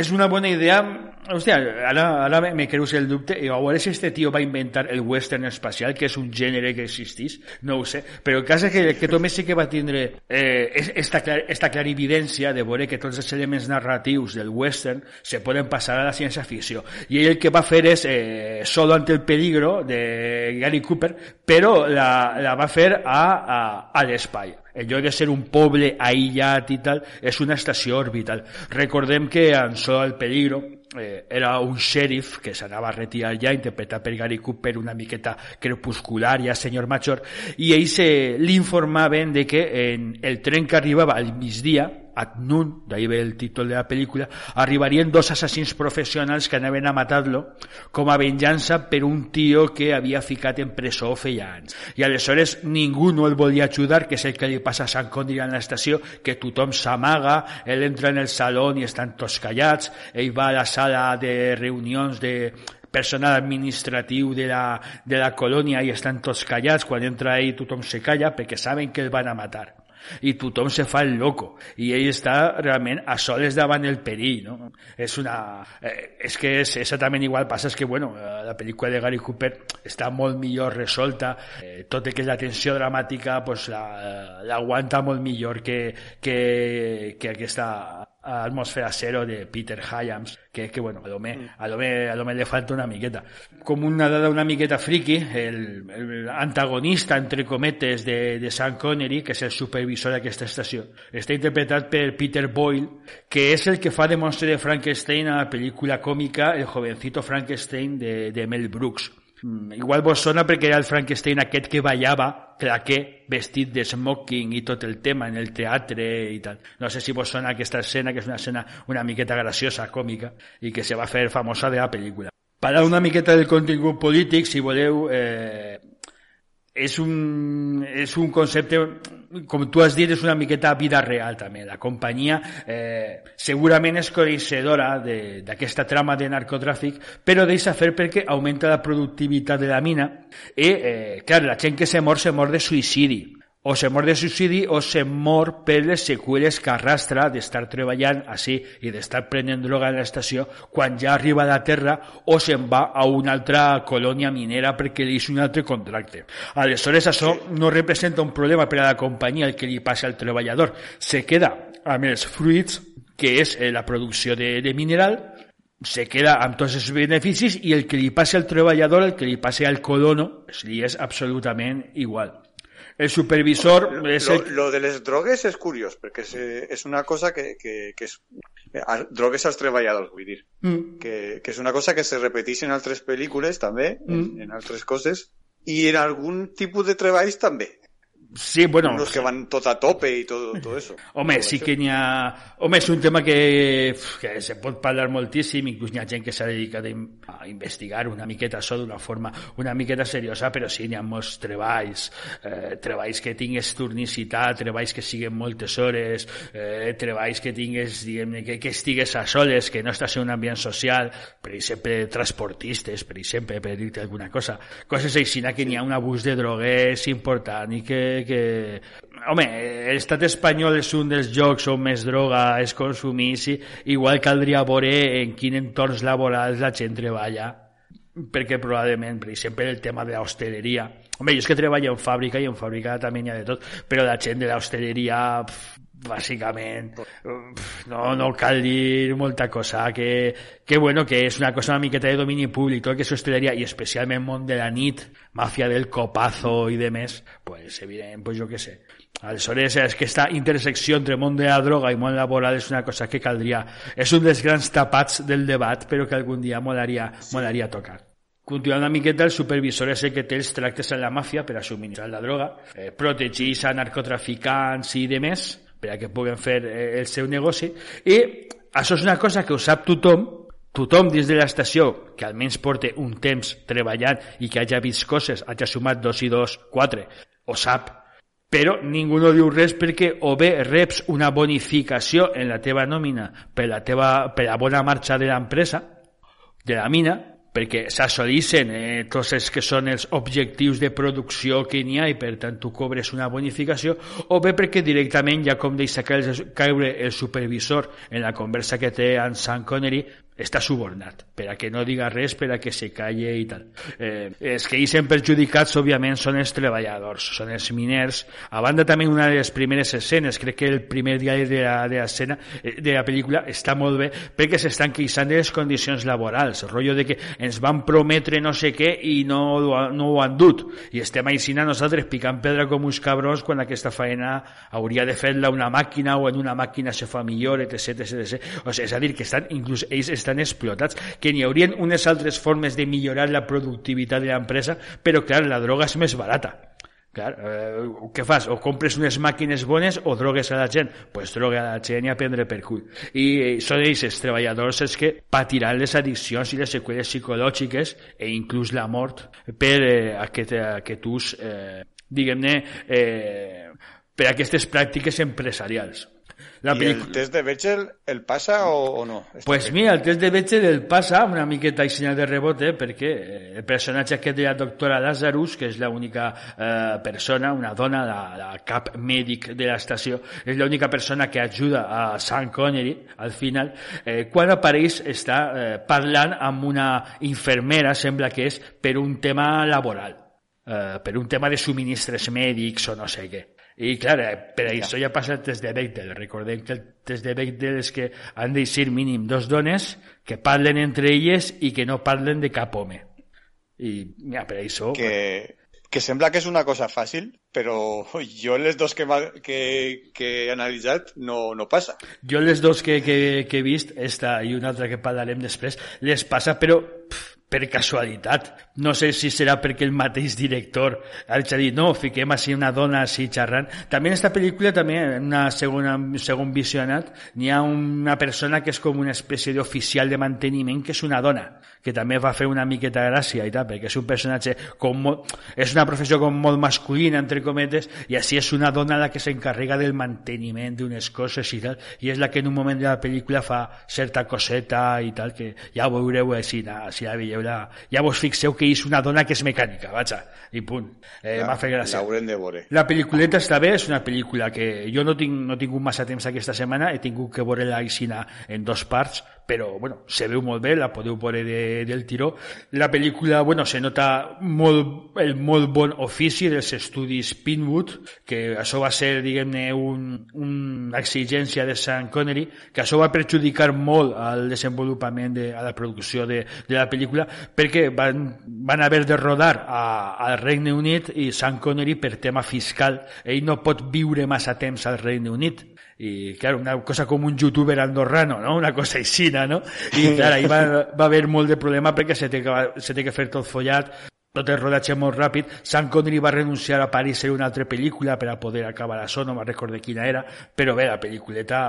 és una bona idea. Hòstia, ara, ara me, me creus el dubte. I a veure si este tio va inventar el western espacial, que és un gènere que existís, no ho sé. Però el cas és que, que Tomé sí que va tindre eh, es- esta, clar, esta clarividència de veure que tots els elements narratius del western se poden passar a la ciència-ficció. I ell el que va fer és eh, Solo ante el peligro, de Gary Cooper, però la, la va fer a, a, a l'espai. En lloc de ser un poble aïllat i tal, és una estació orbital. Recordem que en Solo el peligro eh, era un xèrif que s'anava a retirar ja, interpretat per Gary Cooper, una miqueta crepuscular, ja senyor major, i ells eh, li informaven de que en el tren que arribava al migdia, at noon, d'ahir ve el títol de la pel·lícula, arribarien dos assassins professionals que anaven a matar-lo com a venjança per un tio que havia ficat en presó feia anys. I aleshores ningú no el volia ajudar, que és el que li passa a Sant Condir en l'estació, que tothom s'amaga, ell entra en el saló i estan tots callats, ell va a la sala de reunions de personal administratiu de la, de la colònia i estan tots callats, quan entra ell tothom se calla perquè saben que el van a matar i tothom se fa el loco i ell està realment a soles davant el perill no? és una eh, és que és exactament igual passa és que bueno, eh, la pel·lícula de Gary Cooper està molt millor resolta eh, tot i que la tensió dramàtica pues, la- l'aguanta molt millor que, que, que aquesta atmosfera cero de Peter Hyams que, que bueno, a l'home a l'home- a l'home le falta una miqueta. Com una dada una miqueta friki el, el antagonista entre cometes de, de Sean Connery que és el supervisor d'aquesta estació està interpretat per Peter Boyle que és el que fa de monstre de Frankenstein a la pel·lícula còmica El jovencito Frankenstein de, de Mel Brooks. Mm, igual vos sona perquè era el Frankenstein aquest que ballava claqué vestit de smoking i tot el tema en el teatre i tal. No sé si vos sona aquesta escena, que és una escena una miqueta graciosa, còmica, i que se va fer famosa de la pel·lícula. Parlar una miqueta del contingut polític, si voleu, eh, és un, és un concepte, com tu has dit, és una miqueta vida real també. La companyia eh, segurament és coneixedora d'aquesta trama de narcotràfic, però deixa fer perquè augmenta la productivitat de la mina i, eh, clar, la gent que se mor, se mor de suïcidi o se mor de suïcidi o se mor per les seqüeles que arrastra d'estar treballant així i d'estar prenent droga a l'estació quan ja arriba a la terra o se'n va a una altra colònia minera perquè li és un altre contracte. Aleshores això no representa un problema per a la companyia el que li passa al treballador. Se queda amb els fruits que és eh, la producció de, de mineral se queda amb tots els beneficis i el que li passa al treballador, el que li passa al colono, li és absolutament igual. El supervisor Lo, el... lo de les drogues és curiós, perquè és, és una cosa que, que, que és... a- Drogues als treballadors, vull dir. Mm. Que, que és una cosa que se repeteix en altres pel·lícules, també, en, Mm. en altres coses, i en algun tipus de treballs també. Sí, bueno, Los que van tot a tope i tot, tot eso. home, Todo sí que n'hi ha... Home, és un tema que, que se pot parlar moltíssim, inclús n'hi ha gent que s'ha dedicat a, investigar una miqueta això d'una forma una miqueta seriosa, però sí, n'hi ha molts treballs, eh, treballs que tingues turnicitat, treballs que siguen moltes hores, eh, treballs que tingues, diguem que, que estigues a soles, que no estàs en un ambient social, per exemple, transportistes, per exemple, per dir-te alguna cosa, coses així que n'hi ha un abús de drogues important i que, que home, l'estat espanyol és un dels jocs on més droga es consumís igual caldria veure en quin entorns laborals la gent treballa perquè probablement, per exemple, el tema de l'hostaleria. Home, jo és que treballo en fàbrica i en fàbrica també n'hi ha de tot, però la gent de l'hostaleria, bàsicament, no, no cal molta cosa, que, que bueno, que és una cosa una miqueta de domini públic, tot que és hostaleria, i especialment món de la nit, màfia del copazo i demés, pues, evident, pues jo què sé. Aleshores, és que aquesta intersecció entre món de la droga i món laboral és una cosa que caldria... És un dels grans tapats del debat, però que algun dia molaria, molaria tocar. Continuant una miqueta, el supervisor és el que té els amb la màfia per a subministrar la droga, eh, protegir a narcotraficants i demés, per a que puguen fer eh, el seu negoci, i això és una cosa que ho sap tothom, tothom dins de l'estació, que almenys porta un temps treballant i que hagi vist coses, hagi sumat dos i dos, quatre, ho sap, però ningú no diu res perquè o bé reps una bonificació en la teva nòmina per la, teva, per la bona marxa de l'empresa, de la mina, perquè s'assolissen eh, tots els que són els objectius de producció que n'hi ha i per tant tu cobres una bonificació o bé perquè directament ja com deixa caure el supervisor en la conversa que té amb Sean Connery està subornat, per a que no diga res, per a que se calle i tal. Eh, els que hi són perjudicats, òbviament, són els treballadors, són els miners. A banda, també una de les primeres escenes, crec que el primer diari de la, de escena, eh, de la pel·lícula està molt bé, perquè s'estan queixant de les condicions laborals, el rotllo de que ens van prometre no sé què i no, no ho han dut. I estem així nosaltres picant pedra com uns cabrons quan aquesta feina hauria de fer-la una màquina o en una màquina se fa millor, etc. etc, etc. O sigui, és a dir, que estan, inclús ells estan explotats, que n'hi haurien unes altres formes de millorar la productivitat de l'empresa, però clar, la droga és més barata. Clar, eh, què fas? O compres unes màquines bones o drogues a la gent? pues droga a la gent i a prendre per cul. I són ells els treballadors els que patiran les addiccions i les seqüeles psicològiques e inclús la mort per eh, aquest, aquest ús, eh, diguem-ne, eh, per aquestes pràctiques empresarials. La ¿Y el test de Bechdel el pasa o, o no? Pues mira, el test de Bechdel el passa una miqueta i senyal de rebote perquè eh, el personatge aquest de la doctora Lazarus, que és l'única eh, persona, una dona, la, la cap mèdic de l'estació, és l'única persona que ajuda a Sean Connery al final, eh, quan apareix està eh, parlant amb una infermera, sembla que és per un tema laboral, eh, per un tema de subministres mèdics o no sé què. I, clar, eh, per això ja passa el test de Bechtel. Recordem que el test de Bechtel és que han de ser mínim dos dones que parlen entre elles i que no parlen de cap home. I, mira, per això... Que, que sembla que és una cosa fàcil, però jo les dos que, que, que he analitzat no, no passa. Jo les dos que, que, que he vist, esta i una altra que parlarem després, les passa, però pff, per casualitat. No sé si serà perquè el mateix director ha dit, no, fiquem així una dona així xerrant. També en aquesta pel·lícula, també en una segona, segon visionat, n'hi ha una persona que és com una espècie d'oficial de manteniment, que és una dona, que també va fer una miqueta gràcia i tal, perquè és un personatge com molt, és una professió com molt masculina, entre cometes, i així és una dona la que s'encarrega del manteniment d'unes coses i tal, i és la que en un moment de la pel·lícula fa certa coseta i tal, que ja ho veureu així, si la veieu ja, ja vos fixeu que és una dona que és mecànica, vaja, i punt. Eh, M'ha fet gràcia. de veure. La pel·lículeta està bé, és una pel·lícula que jo no tinc, no he tingut massa temps aquesta setmana, he tingut que veure la en dos parts, però bueno, se veu molt bé, la podeu veure de, del tiró. La pel·lícula, bueno, se nota molt, el molt bon ofici dels estudis Pinwood, que això va ser, diguem-ne, un, una exigència de Sean Connery, que això va perjudicar molt al desenvolupament de, a la producció de, de la pel·lícula, perquè van, van haver de rodar a, al Regne Unit i Sean Connery per tema fiscal. Ell no pot viure massa temps al Regne Unit i, clar, una cosa com un youtuber andorrano, no? Una cosa aixina, no? I, clar, ahí va, va haver molt de problema perquè se té, que, se té que fer tot follat, tot el rodatge molt ràpid. Sean Connery renunciar a París a una altra pel·lícula per a poder acabar això, no me'n recordo quina era, però bé, la pel·lículeta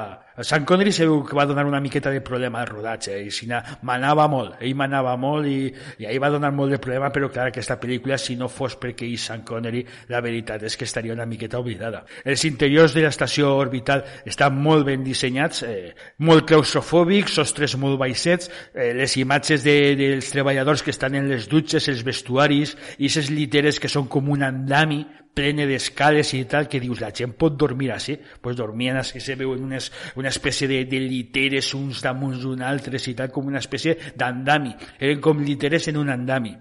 Sean Connery se veu que va donar una miqueta de problema al rodatge i si manava molt, ell manava molt i, i ahir va donar molt de problema però clar, aquesta pel·lícula si no fos perquè ell Sean Connery la veritat és que estaria una miqueta oblidada. Els interiors de l'estació orbital estan molt ben dissenyats eh, molt claustrofòbics, sostres molt baixets eh, les imatges de, dels treballadors que estan en les dutxes, els vestuaris i aquestes lliteres que són com un andami plene d'escales i tal, que dius, la gent pot dormir així? pues dormien així, se veuen unes, una espècie de, de lliteres uns damunt d'un altres i tal, com una espècie d'andami. Eren com lliteres en un andami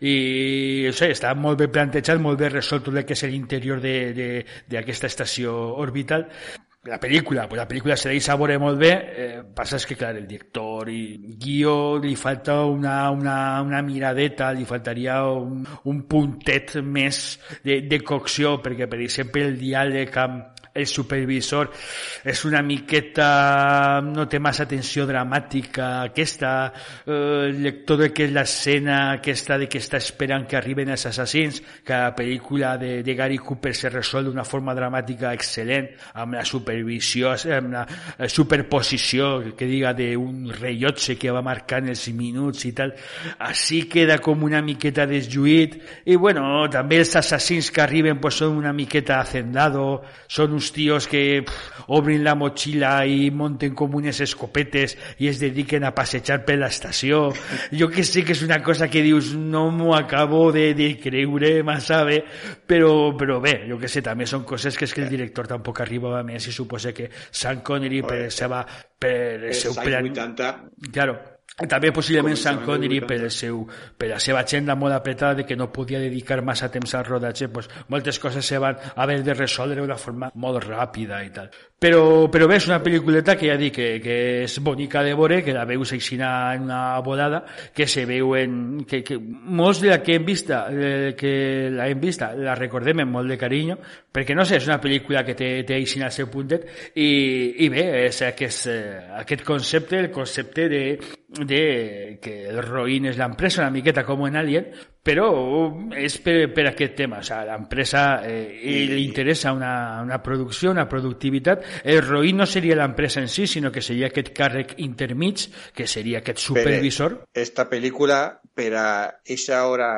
i o sigui, està molt ben plantejat, molt ben resolt el que és l'interior d'aquesta estació orbital la pel·lícula, pues la pel·lícula se deixa veure molt bé, eh, passa és que, clar, el director i guió li falta una, una, una miradeta, li faltaria un, un puntet més de, de cocció, perquè, per exemple, el diàleg amb, el supervisor és una miqueta no té massa tensió dramàtica aquesta eh, el lector de que és l'escena aquesta de que està esperant que arriben els assassins que la pel·lícula de, Gary Cooper se resol d'una forma dramàtica excel·lent amb la supervisió amb la superposició que diga d'un rellotge que va marcant els minuts i tal. Així queda com una miqueta deslluït i bueno, també els assassins que arriben pues, són una miqueta hacendado són uns tíos que pff, obrin la mochila i monten com unes escopetes i es dediquen a passejar per l'estació. Jo que sé que és una cosa que dius no m'ho acabo de, de creure massa bé, però, però bé, jo que sé, també són coses que és que el director tampoc arribava més i suposa que Sean Connery per, seva, per el seu plan... 80. Claro, també possiblement Sean Connery per, el seu, per la seva agenda molt apretada de que no podia dedicar massa temps al rodatge pues, moltes coses se van haver de resoldre d'una forma molt ràpida i tal. Però, però bé, és una pel·lículeta que ja dic que, que és bonica de veure, que la veus aixina en una volada, que se veu en... Que, que molts de la que hem vista, eh, que la hem vista, la recordem amb molt de carinyo, perquè no sé, és una pel·lícula que té, té aixina al seu puntet, i, i bé, és aquest, eh, aquest concepte, el concepte de, de que el Roïn és l'empresa, una miqueta com en Alien, però és per, per aquest tema, o sigui, l'empresa eh, li interessa una, una producció, una productivitat, el ROI no seria l'empresa en si, sinó que seria aquest càrrec intermig, que seria aquest supervisor. Esta pel·lícula, per a eixa hora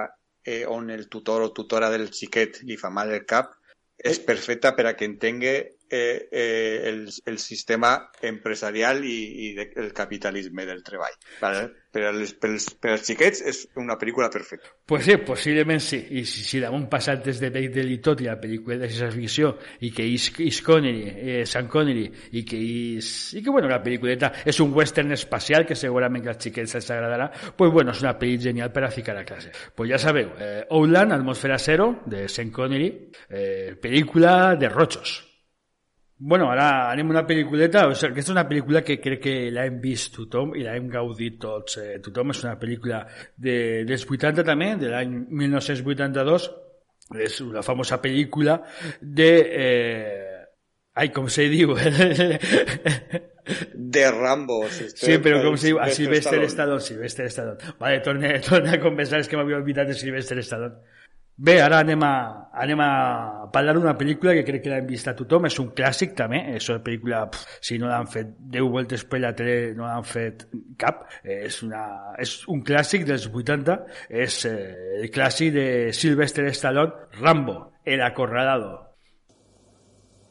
eh, on el tutor o tutora del xiquet li fa mal el cap, és perfecta per a que entengui eh, eh, el, el sistema empresarial i, i de, el capitalisme del treball. ¿vale? Per, als, per, als, per als xiquets és una pel·lícula perfecta. Pues sí, possiblement sí. I si, si damunt passat des de Beitel i tot, i la pel·lícula de ciència ficció, i que és, és Connery, eh, Sean Connery, i que és, i que bueno, la pel·lículeta és un western espacial que segurament que als xiquets els agradarà, pues bueno, és una pel·li genial per a ficar a classe. Pues ja sabeu, eh, Outland, Atmosfera Zero, de Sean Connery, eh, pel·lícula de rojos. Bueno, ara anem una pel·lículeta, o sigui, aquesta és una pel·lícula que crec que l'hem vist tothom i l'hem gaudit tots. Eh, tothom és una pel·lícula de, dels 80 també, de l'any 1982, és una famosa pel·lícula de... Eh, ai, com se diu? de Rambo. Sí, però com se diu? A Sylvester Stallone. Sylvester Stallone. Vale, torna, torna a conversar, és que m'havia oblidat de Sylvester Stallone. Bé, ara anem a, anem a parlar d'una pel·lícula que crec que l'hem vist a tothom, és un clàssic també, és una pel·lícula, pf, si no l'han fet 10 voltes per la tele, no l'han fet cap, és, una, és un clàssic dels 80, és eh, el clàssic de Sylvester Stallone, Rambo, El Acorralado.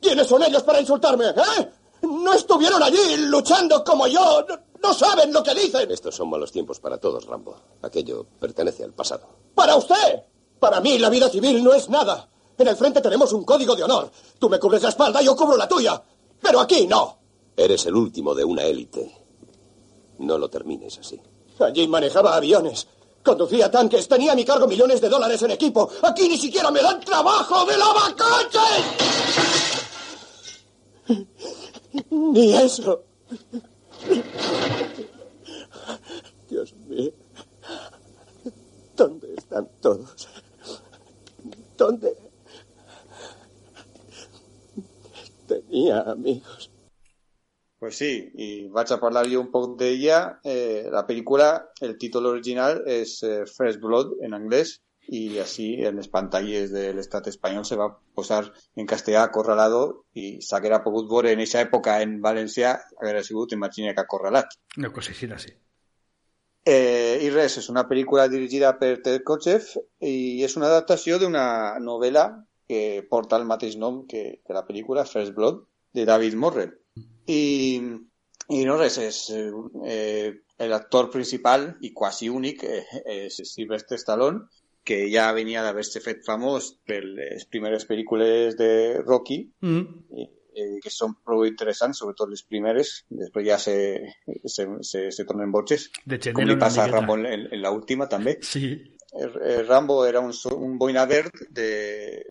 ¿Quiénes son ellos para insultarme, eh? No estuvieron allí luchando como yo, no, no saben lo que dicen. Estos son malos tiempos para todos, Rambo. Aquello pertenece al pasado. ¡Para usted! Para mí la vida civil no es nada. En el frente tenemos un código de honor. Tú me cubres la espalda, yo cubro la tuya. Pero aquí no. Eres el último de una élite. No lo termines así. Allí manejaba aviones. Conducía tanques, tenía a mi cargo millones de dólares en equipo. Aquí ni siquiera me dan trabajo de lavacoches. Ni eso. Dios mío. ¿Dónde están todos? ¿Dónde? Tenía amigos. Pues sí, y vaig a parlar jo un poc d'ella. Eh, la pel·lícula, el títol original eh, First Blood en anglès i així en les pantalles de l'estat espanyol se va posar en castellà acorralado i s'haguera pogut veure en aquesta època en valencià haguera sigut imagina que acorralat. Una cosa així, sí. Eh, I res, és una pel·lícula dirigida per Ted Kotcheff i és una adaptació d'una novel·la que porta el mateix nom que, que la pel·lícula First Blood de David Morrell. I, i no res, és eh, l'actor principal i quasi únic eh, és Sylvester Stallone, que ja venia d'haver-se fet famós per les primeres pel·lícules de Rocky, Mm. Eh, que són prou interessants, sobretot les primeres, després ja se, se, se, se tornen boches, com li passa a. Rambo en, en la última també. Sí. Eh, eh, Rambo era un, un boina verd de,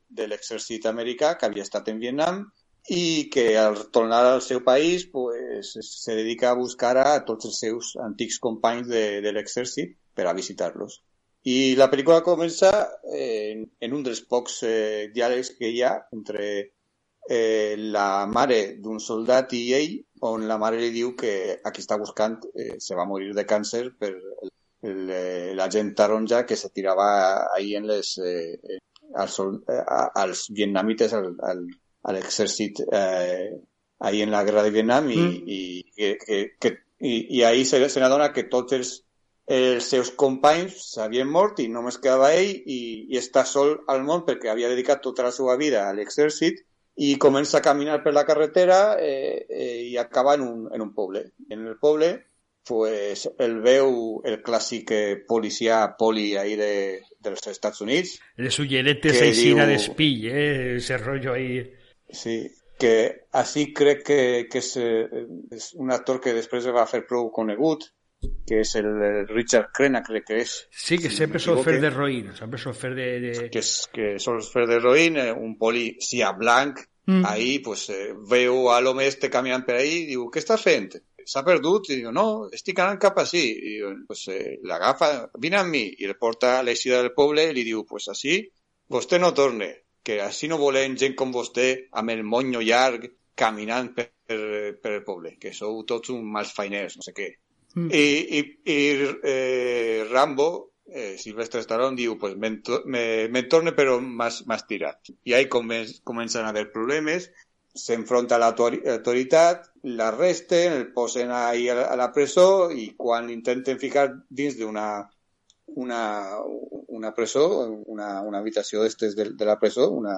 de l'exèrcit americà que havia estat en Vietnam i que al tornar al seu país pues, se dedica a buscar a tots els seus antics companys de, de l'exèrcit per a visitar-los. I la pel·lícula comença eh, en, en un dels pocs eh, diàlegs que hi ha entre eh, la mare d'un soldat i ell, on la mare li diu que a qui està buscant eh, se va morir de càncer per eh, l'agent taronja que se tirava ahí en les, eh, eh, als, eh, a- als vietnamites, al, al, a l'exèrcit eh, ahí en la guerra de Vietnam i, Mm. i, que, que, que, i, i ahí se, se n'adona que tots els, els seus companys s'havien mort i només quedava ell i, i està sol al món perquè havia dedicat tota la seva vida a l'exèrcit i comença a caminar per la carretera eh, eh, i acaba en un, en un poble. En el poble pues, el veu el clàssic eh, policia poli ahí de, dels Estats Units, Les ulleretes ahí sin diu- despill, eh? Ese rollo ahí. sí, que així crec que, que és, eh, és un actor que després va fer prou conegut, que és el, Richard Crenna, crec que és. Sí, que si sempre no sol fer m'equivoque. d'heroïna, sempre sol fer de... de... que, és, que sol fer d'heroïn, eh, un policia blanc, Mm. ahí pues eh, veu a l'home este caminant per ahí diu, què estàs fent? S'ha perdut? I diu, no, estic anant cap així. I diu, pues, eh, l'agafa, vine amb mi, i el porta a l'eixida del poble i li diu, pues així, vostè no torne, que així no volem gent com vostè amb el monyo llarg caminant per, per, per el poble, que sou tots uns mals fainers, no sé què. Mm. I, i, i eh, Rambo, eh, Silvestre Stallone, diu, pues me'n to- me, me torne però m'has tirat. I ahí comen comencen a haver problemes, s'enfronta a l'autoritat, l'arresten, el posen ahí a la, presó i quan l'intenten ficar dins d'una una, una presó, una, una habitació d'estes de, de la presó, una,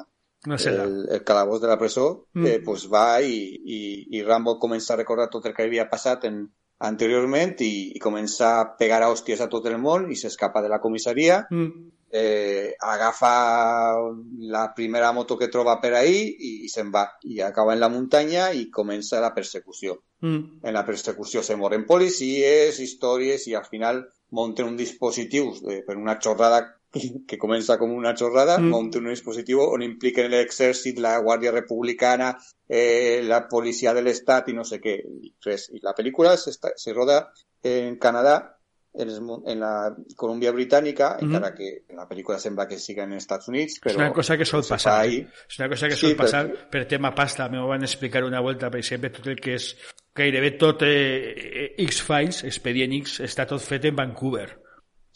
cel·la. el, el calabós de la presó, Mm. eh, pues va i, i, i Rambo comença a recordar tot el que havia passat en, anteriorment i, i comença a pegar a hòsties a tot el món i s'escapa de la comissaria, Mm. eh, agafa la primera moto que troba per ahí i, i se'n va. I acaba en la muntanya i comença la persecució. Mm. En la persecució se moren policies, històries i al final monten un dispositiu eh, per una xorrada que comença com una xorrada, Mm. mm. monten un dispositiu on impliquen l'exèrcit, la Guàrdia Republicana, eh, la policia de l'Estat i no sé què. I, res. I la pel·lícula se, roda en Canadà, en, en la Colúmbia Britànica, Mhm. encara que la pel·lícula sembla que siga en els Estats Units, És però una cosa que sol passar. ahí. És una cosa que Sí, sol però- passar per tema pasta. Me ho van explicar una volta, per exemple, tot el que és gairebé tot eh, eh, X-Files, Expedient X, està tot fet en Vancouver.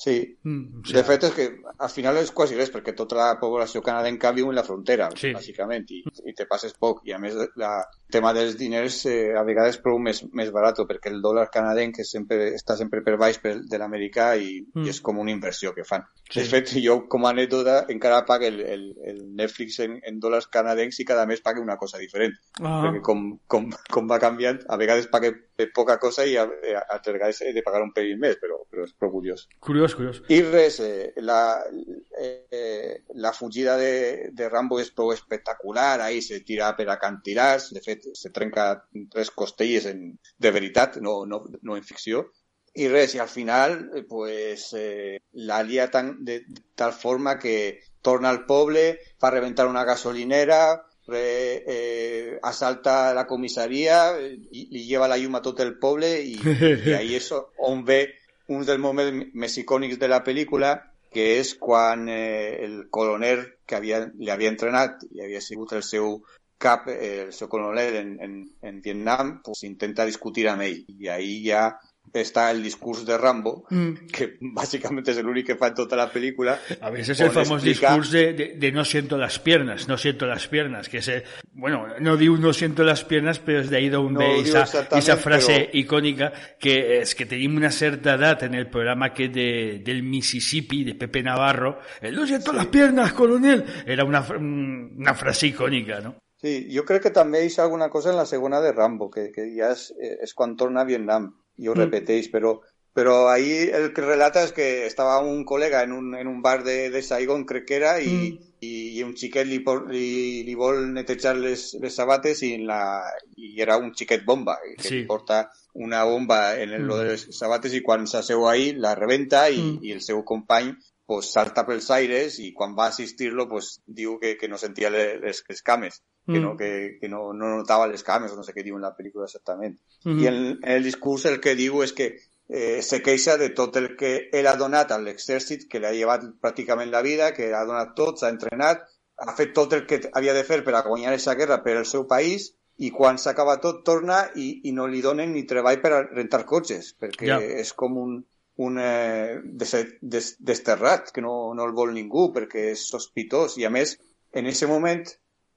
Sí, Mm, o De fet, és que al final és quasi res, perquè tota la població canadenca viu en la frontera, Sí. bàsicament, i, i te passes poc. I a més, la- el tema dels diners eh, a vegades prou més, més barat, perquè el dòlar canadenc que sempre, està sempre per baix per, de l'americà i, Mm. i és com una inversió que fan. Sí. De fet, jo, com a anècdota, encara pago el, el, el Netflix en, en dòlars canadencs i cada mes pague una cosa diferent. Ah, Perquè com, com, com va canviant, a vegades pague poca cosa i a, a, altres vegades he de pagar un pelín més, però, però és prou curiós. curiós, curiós. I res, eh, la, eh, la fugida de, de Rambo és prou espectacular, ahí se tira per acantilars, de fet se trenca tres costelles en, de veritat, no, no, no en ficció, i res, i al final eh, pues, eh, la lia tan, de, de tal forma que torna al poble, fa reventar una gasolinera, re, eh, assalta la comissaria, eh, i li lleva la llum a tot el poble i, i ahí és on ve un dels moments més icònics de la pel·lícula, que és quan eh, el coronel que havia, li havia entrenat i havia sigut el seu cap, eh, el seu coronel en, en, en Vietnam, pues, intenta discutir amb ell. I ahí ja està el discurs de Rambo, Mm. que bàsicament és l'únic que fa en tota la pel·lícula. A veces el on famoso explica- discurso de, de- de no siento las piernas, no siento las piernas, que se, bueno, no digo no siento las piernas, pero es de ahí d'on No esa, esa frase icònica que és que tenim una certa edat en el programa que de, del Mississippi, de Pepe Navarro, el no siento las piernas, coronel, era una, fr- una frase icònica, no? Sí, jo crec que també hi ha alguna cosa en la segona de Rambo, que, que ja és, és quan torna a Vietnam, i ho Mm. repeteix, però, però ahí el que relata és que estava un col·lega en un, en un bar de, de Saigon, crec que era, i, Mm. i, i un xiquet li, por, li, li vol netejar les, les sabates i, en la, i era un xiquet bomba, que Sí. li porta una bomba en el, Mm. lo de les sabates i quan s'asseu ahí la rebenta i, Mm. i el seu company pues, salta pels aires i quan va assistir-lo pues, diu que, que no sentia les, les, cames, que, Mm. no, que, que no, no notava les cames, no sé què diu en la pel·lícula exactament. Mhm. I en, en el discurs el que diu és que eh, se queixa de tot el que ell ha donat a l'exèrcit, que li ha llevat pràcticament la vida, que ha donat tot, s'ha entrenat, ha fet tot el que havia de fer per a guanyar aquesta guerra per al seu país i quan s'acaba tot torna i, i no li donen ni treball per a rentar cotxes, perquè Ja. és com un, un eh, des, des, desterrat, que no, no el vol ningú perquè és sospitós i a més en aquest moment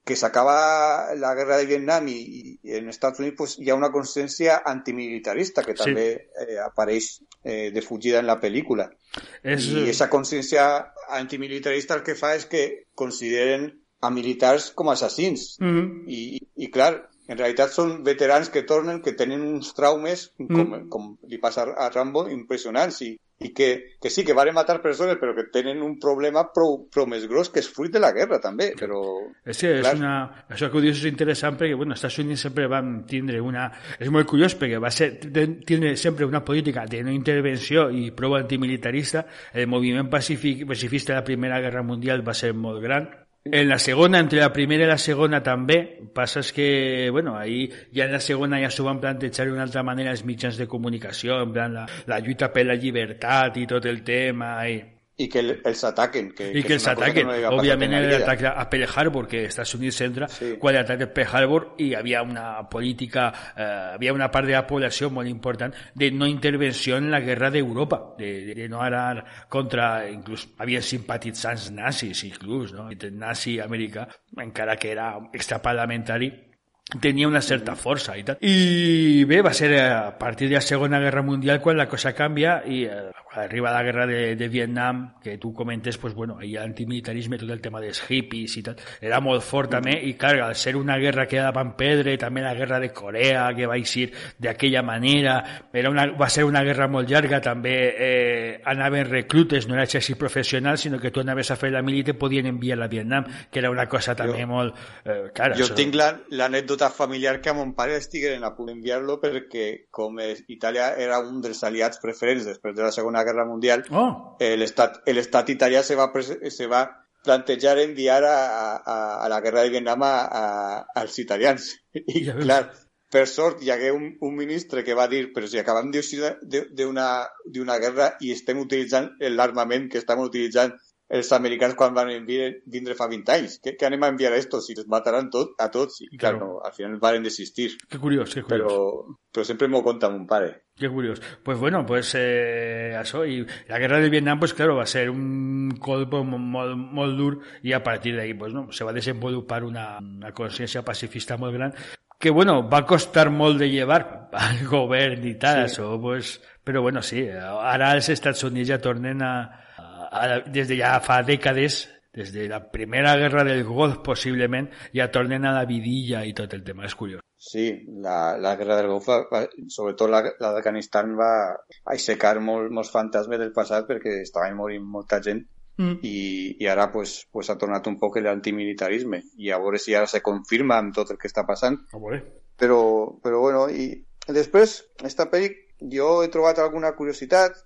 que s'acaba la guerra de Vietnam i, i en Estats Units pues, hi ha una consciència antimilitarista que Sí. també eh, apareix eh, de fugida en la pel·lícula. És, I aquesta consciència antimilitarista el que fa és que consideren a militars com a assassins. Mhm. I, i, i clar, en realitat són veterans que tornen, que tenen uns traumes, com, Mm. com li passa a Rambo, impressionants, i, i que, que sí, que van matar persones, però que tenen un problema prou, prou més gros, que és fruit de la guerra, també, però... És que és Clar. una... Això que ho dius és interessant perquè, bueno, els Estats Units sempre van tindre una... És molt curiós perquè va ser, tindre sempre una política de no intervenció i prou antimilitarista. El moviment pacífic, pacifista de la Primera Guerra Mundial va ser molt gran. En la segona, entre la primera i la segona també, passa que, bueno, ahí ja en la segona ja s'ho van plantejar d'una altra manera els mitjans de comunicació, en plan la, la lluita per la llibertat i tot el tema, i, I que el- els ataquen. Que, i que és els una cosa ataquen. no li havia passat Òbviament en la vida. l'atac a Pearl Harbor, que Estats Units entra Sí. quan l'atac a Pearl Harbor i hi havia una política, eh, havia una part de la població molt important de no intervenció en la guerra d'Europa, de, de, de no anar contra, inclús havia simpatitzants nazis, inclús, no? El nazi americà, encara que era extraparlamentari, tenia una certa força i tal. I bé, va ser a partir de la Segona Guerra Mundial quan la cosa canvia i eh, quan arriba la guerra de, de Vietnam, que tu comentes, pues bueno, ahí l'antimilitarisme, tot el tema dels hippies i tal, era molt fort també, i clar, al ser una guerra que van perdre, també la guerra de Corea, que va eixir d'aquella manera, era una, va ser una guerra molt llarga, també eh, anaven reclutes, no era exèrcit professional, sinó que tu anaves a fer la mili i te podien enviar a Vietnam, que era una cosa també molt... Eh, clar, Jo això- tinc la- l'anècdota familiar que a mon pare estigueren a punt d'enviar-lo perquè com és- Itàlia era un dels aliats preferents després de la Segona Guerra Mundial, Oh, el estat, el estat italià se va, se va plantejar enviar a, a, a la guerra de Vietnam a, a, als italians. I, Ja clar, per sort hi hagué un, un ministre que va dir però si acabem d'una guerra i estem utilitzant l'armament que estem utilitzant els americans quan van enviar, vindre fa 20 anys. Què, què anem a enviar a estos? Si els mataran tot, a tots. I clar, Claro. no, al final varen desistir. que curiós, que curiós. Però, però sempre m'ho conta mon pare. Qué curioso. Pues bueno, pues eh, eso. Y la guerra del Vietnam, pues claro, va a ser un colpo molt, molt dur y a partir de ahí, pues no, se va a desenvolupar una, una conciencia pacifista muy grande que bueno, va a costar molt de llevar al govern i tal, sí. això, pues, però bueno, sí, ara els Estats Units ja tornen a, a, a des de ja fa dècades des de la primera guerra del Golf, possiblement, ja tornen a la vidilla i tot el tema, és curiós. Sí, la, la guerra del Golf, va, sobretot la, la d'Afganistan, va aixecar molt, molts fantasmes del passat perquè estaven morint molta gent Mm. i, i ara pues, pues ha tornat un poc l'antimilitarisme i a veure si ara se confirma amb tot el que està passant A veure. però, però bueno i després, esta pel·li jo he trobat alguna curiositat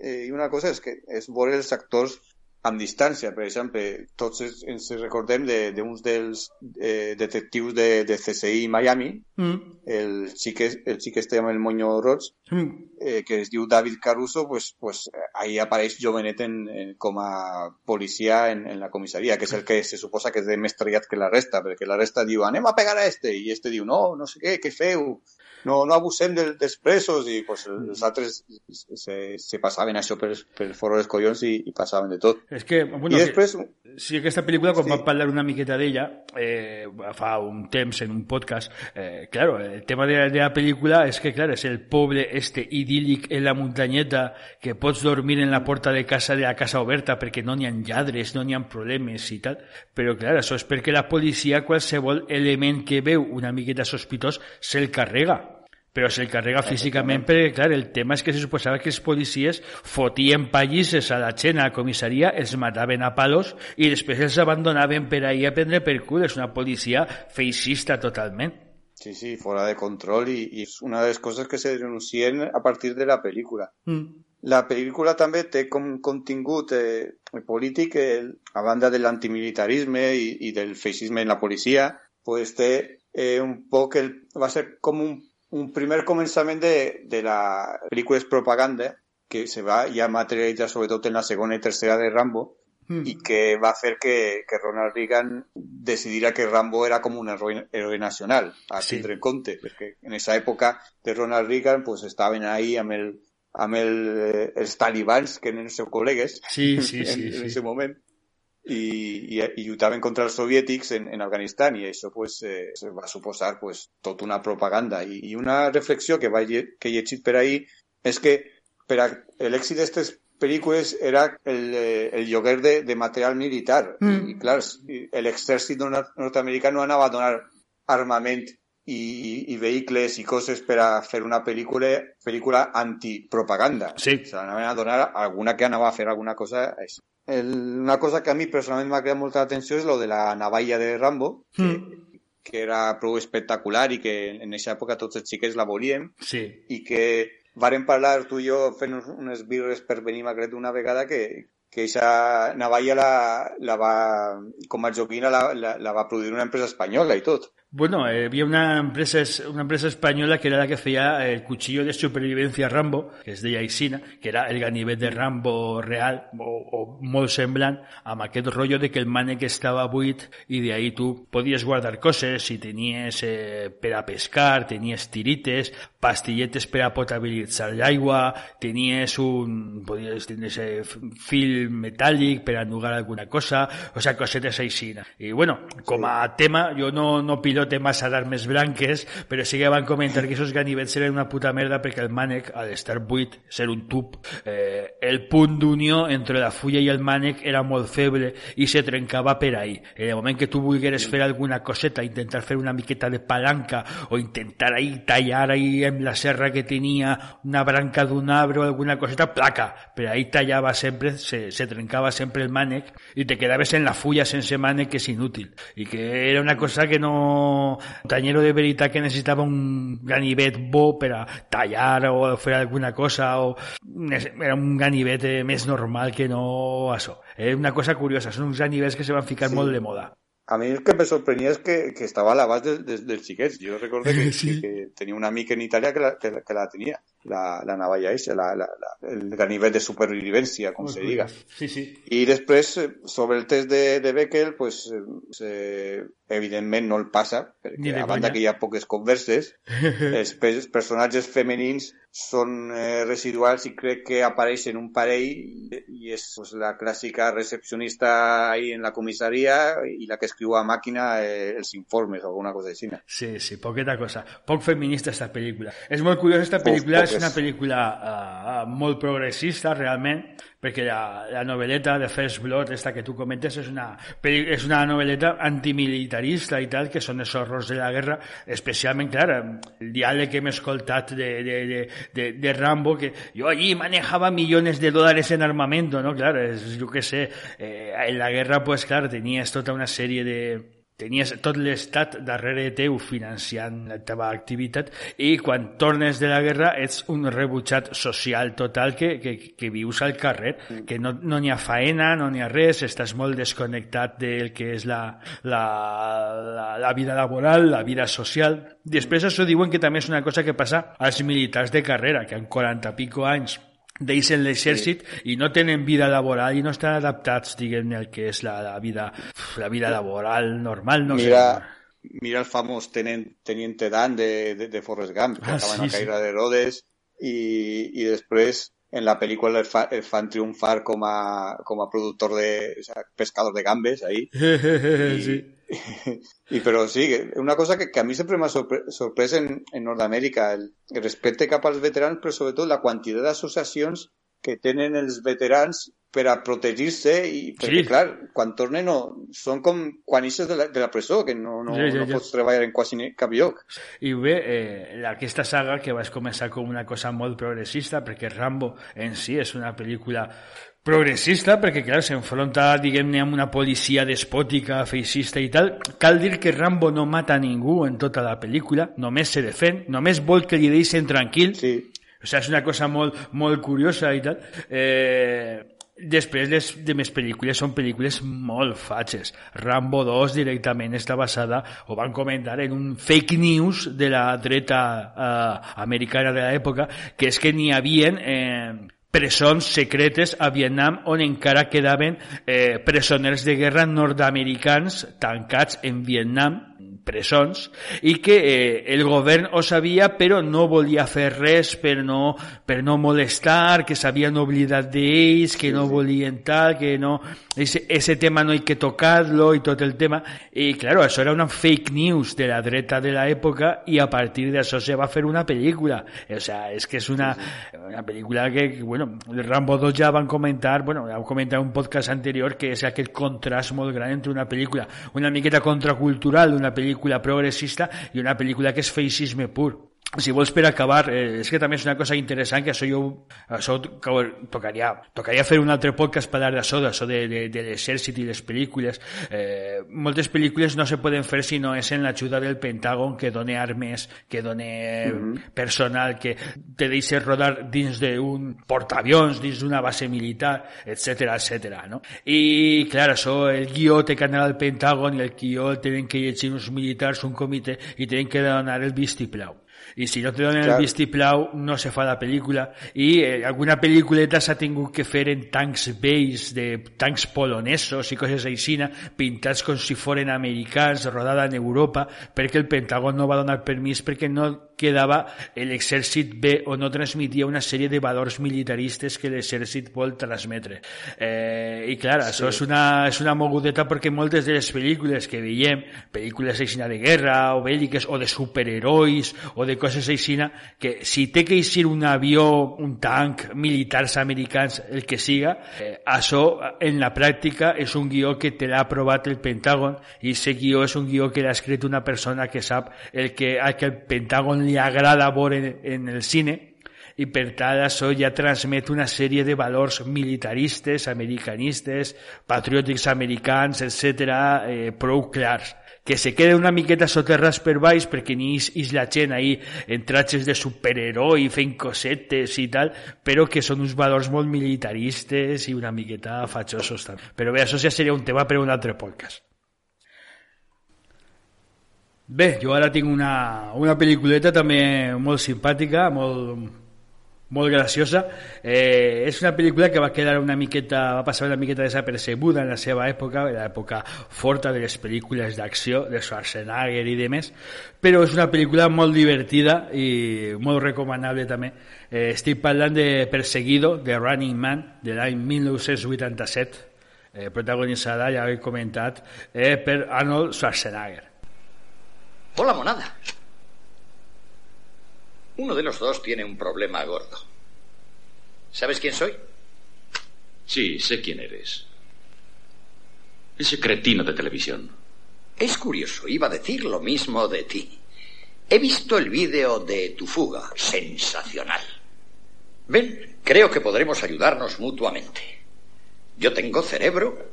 eh, i una cosa és que és veure els actors amb distància. Per exemple, tots ens, recordem d'uns de, de dels eh, detectius de, de CSI Miami, Mm. el xic, el xic este amb el moño roig, Mm. eh, que es diu David Caruso, pues, pues ahí apareix jovenet en, en, com a policia en, en la comissaria, que és el que se suposa que és de més triat que la resta, perquè la resta diu, anem a pegar a este, i este diu, no, no sé què, què feu? No, no abusem del, dels presos, i pues, els altres se, se passaven això per, per foro dels collons i, i passaven de tot. És que, bueno, I després, que, sí, aquesta pel·lícula, quan Sí. vam parlar una miqueta d'ella, eh, fa un temps en un podcast, eh, claro, el tema de, de la pel·lícula és que, claro, és el poble este idíl·lic en la muntanyeta que pots dormir en la porta de casa de la casa oberta perquè no n'hi ha lladres, no n'hi ha problemes i tal, però, clar, això és perquè la policia qualsevol element que veu una miqueta sospitós se'l carrega però se'l carrega físicament perquè, clar, el tema és que se suposava que els policies fotien pallisses a la gent a la comissaria, els mataven a palos i després els abandonaven per ahí a prendre per cul. És una policia feixista totalment. sí, sí, fora de control, i, i és una de les coses que se denuncien a partir de la pel·lícula. Mm. La pel·lícula també té com contingut eh, polític, eh, a banda de l'antimilitarisme i, i del feixisme en la policia, pues té eh, un poc el, va ser com un, un primer començament de, de la pel·lícula propaganda que se va ja materialitzar sobretot en la segona i tercera de Rambo Mm. i que va fer que, que Ronald Reagan decidirà que Rambo era com un héroe, héroe nacional a Sí. tindre en compte, perquè en esa època de Ronald Reagan pues, estaven ahí amb, el, amb el, eh, els talibans, que eren els seus col·legues Sí, sí, en, sí, en sí. ese moment, i, i, i lluitaven contra els soviètics en, en Afganistan i això pues, eh, se va suposar pues, tota una propaganda i, i una reflexió que, va, lle- que he llegit per ahí és que per a l'èxit d'aquestes pel·lícules era el, eh, el lloguer de, de material militar Mm. i clar, l'exèrcit nor- nord-americà no anava a donar armament i, i, i vehicles i coses per a fer una pel·lícula, pel·lícula antipropaganda. Sí. O sigui, anaven a donar alguna que anava a fer alguna cosa així. El, una cosa que a mi personalment m'ha creat molta atenció és lo de la navalla de Rambo, que, Mm. que era prou espectacular i que en aquesta època tots els xiquets la volíem Sí. i que varen parlar tu i jo fent unes birres per venir a Magret una vegada que que aquesta navalla la, la va, com a joguina la, la, la va produir una empresa espanyola i tot. Bueno, eh, había una empresa, una empresa española que era la que hacía el cuchillo de supervivencia Rambo, que es de Yaisina, que era el ganivet de Rambo real, o, o molt semblant, amb aquest rotllo de que el mànec estava buit i de ahí tu podies guardar coses, si tenies eh, per a pescar, tenies tirites, pastilletes per a potabilitzar l'aigua, tenies un, podies tenir eh, fil metàl·lic per a nugar alguna cosa, o sea, cosetes així. I bueno, com a tema, jo no, no pilote massa d'armes blanques, però sí que van comentar que esos ganivets eren una puta merda perquè el mànec, al estar buit, ser un tub, eh, el punt d'unió entre la fulla i el mànec era molt feble i se trencava per ahí. En el moment que tu volgueres fer alguna coseta, intentar fer una miqueta de palanca o intentar ahí tallar ahí amb la serra que tenia una branca d'un arbre o alguna coseta, placa, però ahí tallava sempre, se, se trencava sempre el mànec i te quedaves en la fulla sense mànec que és inútil. I que era una cosa que no un tanyero de veritat que necessitava un ganivet bo per a tallar o fer alguna cosa o era un ganivet eh, més normal que no això. És una cosa curiosa, són uns ganivets que se van ficar Sí. molt de moda. A mi el que me sorprenia és que, que estava a l'abast de, de, dels xiquets. Jo recordo que, Sí. que, que tenia un amic en Itàlia que la, que, la- que la la, la navalla la, la, la, el ganivet de supervivència, com se diga. Sí, sí. I després, eh, sobre el test de, de Beckel, pues, eh, eh, evidentment no el passa, perquè a banda que hi ha poques converses, els pe- personatges femenins són eh, residuals i crec que apareixen un parell i és pues, la clàssica recepcionista ahí en la comissaria i la que escriu a màquina eh, els informes o alguna cosa així. Sí, sí, poqueta cosa. Poc feminista esta pel·lícula. És molt curiosa esta pel·lícula, és una pel·lícula uh, molt progressista realment, perquè la, la novel·leta de First Blood, esta que tu comentes, és una, és una novel·leta antimilitarista i tal, que són els horrors de la guerra, especialment, clar, el diàleg que hem escoltat de, de, de, de, de Rambo, que jo allí manejava millones de dólares en armamento, ¿no? Claro, és, jo què sé, eh, en la guerra, pues, clar, tenies tota una sèrie de, tenies tot l'estat darrere teu financiant la teva activitat i quan tornes de la guerra ets un rebutjat social total que, que, que vius al carrer, mm. que no n'hi no ha faena, no n'hi ha res, estàs molt desconnectat del que és la, la, la, la vida laboral, la vida social. Després això diuen que també és una cosa que passa als militars de carrera, que han 40 pico anys deixen l'exèrcit sí. i no tenen vida laboral i no estan adaptats, diguem-ne, al que és la, la, vida, la vida laboral normal. No mira, sé. mira el famós tenent, teniente Dan de, de, de Forrest Gump, que ah, acaba sí, en la caïda sí. i, i després en la pel·lícula el, fa, el fan triomfar com a, com a productor de o sea, pescador de gambes ahí i, sí. I però sí, una cosa que, que a mi sempre m'ha sorpre sorprès en, en Nord-Amèrica, el, el respecte cap als veterans, però sobretot la quantitat d'associacions que tenen els veterans per a protegir-se i perquè, sí. clar, quan tornen no, són com quan ixes de la, de la presó, que no, no, sí, sí, no sí. pots treballar en quasi cap lloc. I bé, eh, aquesta saga que vas començar com una cosa molt progressista, perquè Rambo en si és una pel·lícula progressista perquè, clar, s'enfronta, diguem-ne, amb una policia despòtica, feixista i tal. Cal dir que Rambo no mata ningú en tota la pel·lícula, només se defèn, només vol que li deixen tranquil. Sí. O sigui, és una cosa molt, molt curiosa i tal. Eh, Després les de més pel·lícules són pel·lícules molt fatxes. Rambo 2 directament està basada, o van comentar, en un fake news de la dreta eh, americana de l'època, que és que n'hi havien eh, presons secretes a Vietnam on encara quedaven eh, presoners de guerra nord-americans tancats en Vietnam presons i que eh, el govern ho sabia però no volia fer res per no, per no molestar, que s'havien oblidat d'ells, que no volien tal, que no... Ese, ese tema no hay que tocar-lo i tot el tema. I, claro, això era una fake news de la dreta de l'època i a partir d'això se va fer una pel·lícula. O sea, és que és una, una pel·lícula que, bueno, Rambo 2 ja van comentar, bueno, ja comentar un podcast anterior que és aquest contrast molt gran entre una pel·lícula una miqueta contracultural d'una pel·lícula progressista i una pel·lícula que és feixisme pur si vols per acabar, eh, és que també és una cosa interessant que això jo això tocaria, tocaria fer un altre podcast per parlar d'això, d'això de, de, de l'exèrcit i les pel·lícules. Eh, moltes pel·lícules no se poden fer si no és en l'ajuda del Pentàgon que done armes, que done mm -hmm. personal, que te deixa rodar dins d'un portaavions, dins d'una base militar, etc etc. no? I, clar, això, el guió té que anar al Pentàgon i el guió tenen que llegir uns militars, un comitè, i tenen que donar el vistiplau i si no te donen claro. el vistiplau no se fa la pel·lícula i eh, alguna pel·lículeta s'ha tingut que fer en tancs vells de tancs polonesos i coses així pintats com si foren americans rodada en Europa perquè el Pentàgon no va donar permís perquè no quedava l'exèrcit bé o no transmetia una sèrie de valors militaristes que l'exèrcit vol transmetre. Eh, I clar, sí. això és una, és una mogudeta perquè moltes de les pel·lícules que veiem, pel·lícules així de guerra o bèl·liques o de superherois o de coses així, que si té que eixir un avió, un tanc, militars americans, el que siga, eh, això en la pràctica és un guió que te l'ha aprovat el Pentàgon i aquest guió és un guió que l'ha escrit una persona que sap el que, el que el Pentàgon agrada veure en, en el cine i per tant això ja transmet una sèrie de valors militaristes, americanistes, patriòtics americans, etc., eh, que se queda una miqueta soterras per baix perquè ni és, és la gent ahí en tratges de superheroi fent cosetes i tal, però que són uns valors molt militaristes i una miqueta fatxosos també. Però bé, això ja seria un tema per un altre podcast. Bé, jo ara tinc una, una pel·lículeta també molt simpàtica, molt, molt graciosa. Eh, és una pel·lícula que va quedar una miqueta, va passar una miqueta desapercebuda en la seva època, en l'època forta de les pel·lícules d'acció, de Schwarzenegger i demés, però és una pel·lícula molt divertida i molt recomanable també. Eh, estic parlant de Perseguido, de Running Man, de l'any 1987, eh, protagonitzada, ja he comentat, eh, per Arnold Schwarzenegger. Hola, monada. Uno de los dos tiene un problema gordo. ¿Sabes quién soy? Sí, sé quién eres. Ese cretino de televisión. Es curioso, iba a decir lo mismo de ti. He visto el vídeo de tu fuga. Sensacional. Ven, creo que podremos ayudarnos mutuamente. Yo tengo cerebro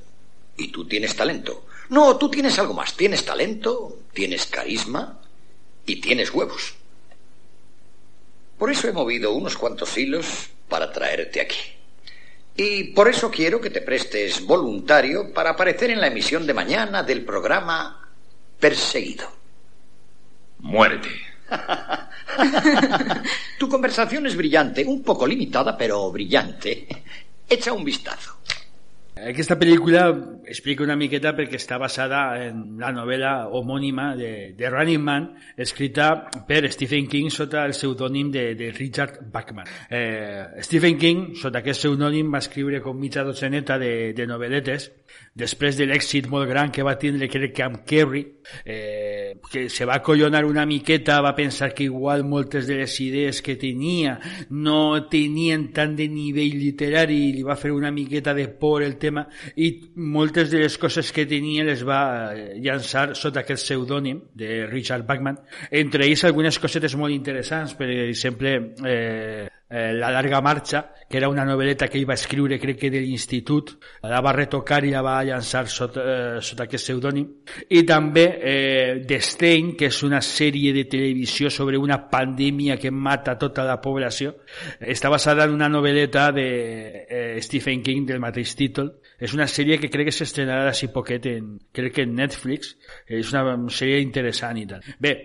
y tú tienes talento. No, tú tienes algo más. Tienes talento, tienes carisma y tienes huevos. Por eso he movido unos cuantos hilos para traerte aquí. Y por eso quiero que te prestes voluntario para aparecer en la emisión de mañana del programa Perseguido. Muérete. tu conversación es brillante, un poco limitada, pero brillante. Echa un vistazo. Aquesta pel·lícula explica una miqueta perquè està basada en la novel·la homònima de, de Running Man, escrita per Stephen King sota el pseudònim de, de Richard Bachman. Eh, Stephen King, sota aquest pseudònim, va escriure com mitja doceneta de, de novel·letes després de l'èxit molt gran que va tindre, crec que amb Kerry, eh, que se va collonar una miqueta, va pensar que igual moltes de les idees que tenia no tenien tant de nivell literari i li va fer una miqueta de por el tema i moltes de les coses que tenia les va eh, llançar sota aquest pseudònim de Richard Bachman. Entre ells algunes cosetes molt interessants, per exemple, eh, eh, La larga marxa, que era una novel·leta que ell va escriure, crec que de l'institut, la va retocar i la va llançar sota, eh, sota aquest pseudònim. I també eh, The Stain, que és una sèrie de televisió sobre una pandèmia que mata tota la població. Està basada en una novel·leta de eh, Stephen King del mateix títol. És una sèrie que crec que s'estrenarà d'ací poquet en, crec que en Netflix. És una sèrie interessant i tal. Bé,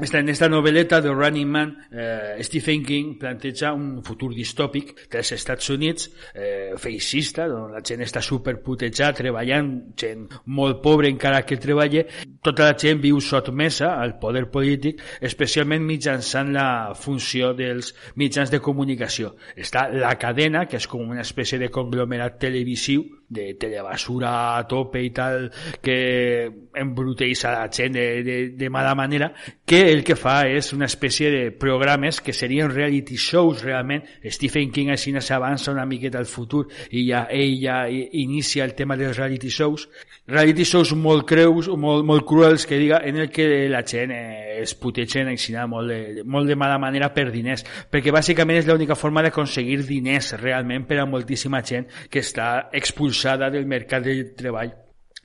esta, en esta novel·leta de Running Man, eh, Stephen King planteja un futur distòpic dels Estats Units eh, feixista, on la gent està superputejada, treballant, gent molt pobra encara que treballa, tota la gent viu sotmesa al poder polític, especialment mitjançant la funció dels mitjans de comunicació. Està la cadena, que és com una espècie de conglomerat televisiu, de telebasura a tope i tal, que embruteix a la gent de, de, de mala manera, que el que fa és una espècie de programes que serien reality shows realment. Stephen King així s'avança una miqueta al futur i ja ell ja inicia el tema dels reality shows. Reality shows molt creus, molt, molt cruels, que diga, en el que la gent eh, es putegen així molt de, molt de mala manera per diners, perquè bàsicament és l'única forma d'aconseguir diners realment per a moltíssima gent que està expulsada del mercat del treball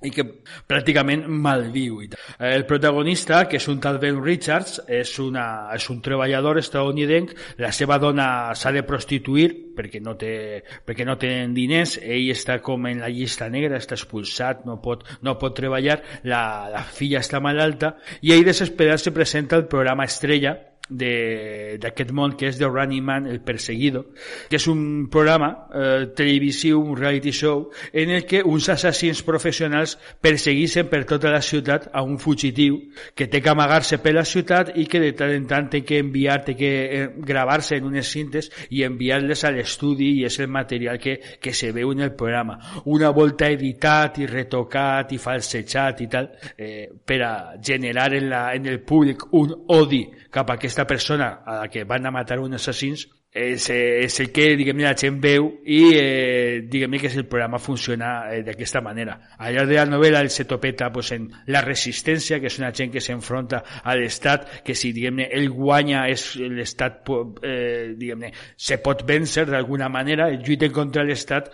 i que pràcticament malviu. El protagonista, que és un tal Ben Richards, és, una, és un treballador estadounidenc, la seva dona s'ha de prostituir perquè no, té, perquè no tenen diners, ell està com en la llista negra, està expulsat, no pot, no pot treballar, la, la filla està malalta, i ell desesperat se presenta al programa Estrella, d'aquest món que és The Running Man, El Perseguido, que és un programa eh, televisiu, un reality show, en el que uns assassins professionals perseguissin per tota la ciutat a un fugitiu que té que amagar-se per la ciutat i que de tant en tant té que enviar, té que eh, gravar-se en unes cintes i enviar-les a l'estudi i és el material que, que se veu en el programa. Una volta editat i retocat i falsejat i tal, eh, per a generar en, la, en el públic un odi cap a aquesta persona a la que van a matar uns assassins és, és el que diguem la gent veu i eh, diguem que el programa funciona eh, d'aquesta manera. Al llarg de la novel·la ell se topeta pues, en la resistència, que és una gent que s'enfronta a l'Estat, que si diguem ell guanya és l'Estat eh, diguem se pot vèncer d'alguna manera, lluiten contra l'Estat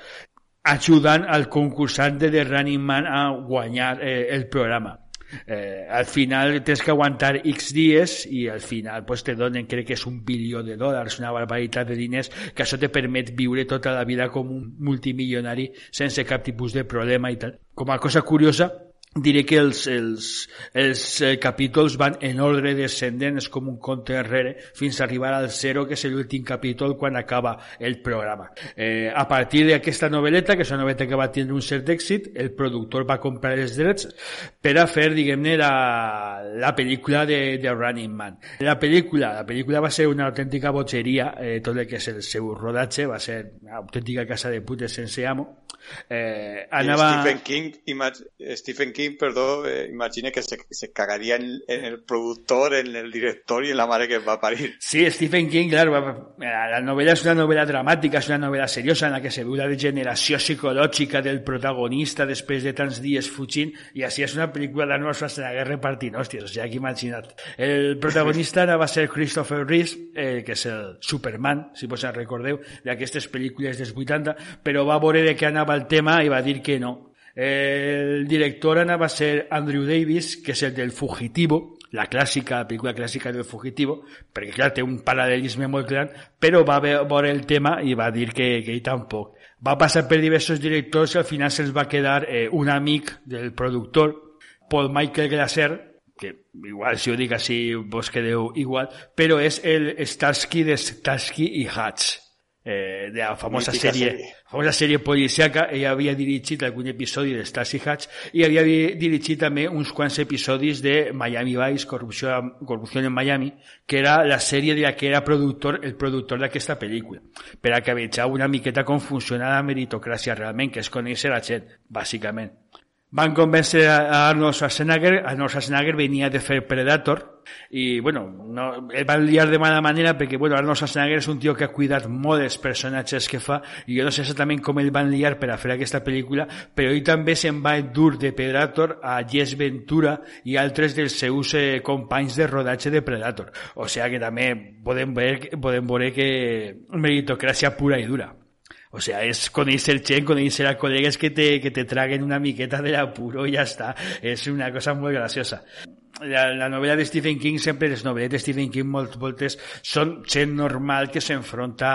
ajudant al concursant de The Running Man a guanyar eh, el programa eh, al final tens que aguantar X dies i al final pues, te donen, crec que és un bilió de dòlars, una barbaritat de diners, que això te permet viure tota la vida com un multimilionari sense cap tipus de problema i tal. Com a cosa curiosa, diré que els, els, els eh, capítols van en ordre descendent, és com un compte enrere, fins a arribar al zero, que és l'últim capítol quan acaba el programa. Eh, a partir d'aquesta novel·leta, que és una novel·leta que va tindre un cert èxit, el productor va comprar els drets per a fer, diguem-ne, la, la pel·lícula de, de Running Man. La pel·lícula, la pel·lícula va ser una autèntica botxeria, eh, tot el que és el seu rodatge, va ser una autèntica casa de putes sense amo. Eh, anava... Stephen King, Stephen King King, perdó, eh, imagine que se, se cagaría en, en, el productor, en el director y en la madre que va a parir. Sí, Stephen King, claro, la novela es una novela dramática, es una novela seriosa en la que se ve la degeneració psicològica del protagonista després de tants dies fugint i així és una pel·lícula d'Arnold Schwarzenegger repartint hòsties, o sigui, aquí imagina't. El protagonista ara va ser Christopher Reeve, eh, que és el Superman, si vos en recordeu, d'aquestes pel·lícules dels 80, però va veure de què anava el tema i va dir que no, El director anava a ser Andrew Davis, que és el del Fugitivo, la clàssica, la pel·lícula clàssica del Fugitivo, perquè clar, té un paral·lelisme molt gran, però va veure el tema i va dir que, que ell tampoc. Va passar per diversos directors i al final se'ls va quedar eh, un amic del productor, Paul Michael Glaser, que igual si ho dic així vos quedeu igual, però és el Starsky de Starsky i Hutch eh, de la famosa Mítica sèrie, sèrie. famosa sèrie policiaca, ell havia dirigit algun episodi de Stasi Hatch i havia di- dirigit també uns quants episodis de Miami Vice, Corrupció, Corrupció en Miami, que era la sèrie de la que era productor, el productor d'aquesta pel·lícula, per a que vegeu una miqueta com funciona la meritocràcia realment, que és conèixer la gent, bàsicament. Van convèncer a Arnold Schwarzenegger, Arnold Schwarzenegger venia de fer Predator i, bueno, no, el van liar de mala manera perquè, bueno, Arnold Schwarzenegger és un tio que ha cuidat molt els personatges que fa i jo no sé exactament com el van liar per a fer aquesta pel·lícula, però ell també se'n va endur de Predator a Jess Ventura i altres dels seus eh, companys de rodatge de Predator. O sigui que també podem veure, podem veure que meritocràcia pura i dura. O sea, es conèixer gent, conèixer a col·legues que te, que te traguen una miqueta de l'apuro i ja està. És una cosa molt graciosa. La, la novel·la de Stephen King, sempre les novel·les de Stephen King moltes voltes són gent normal que s'enfronta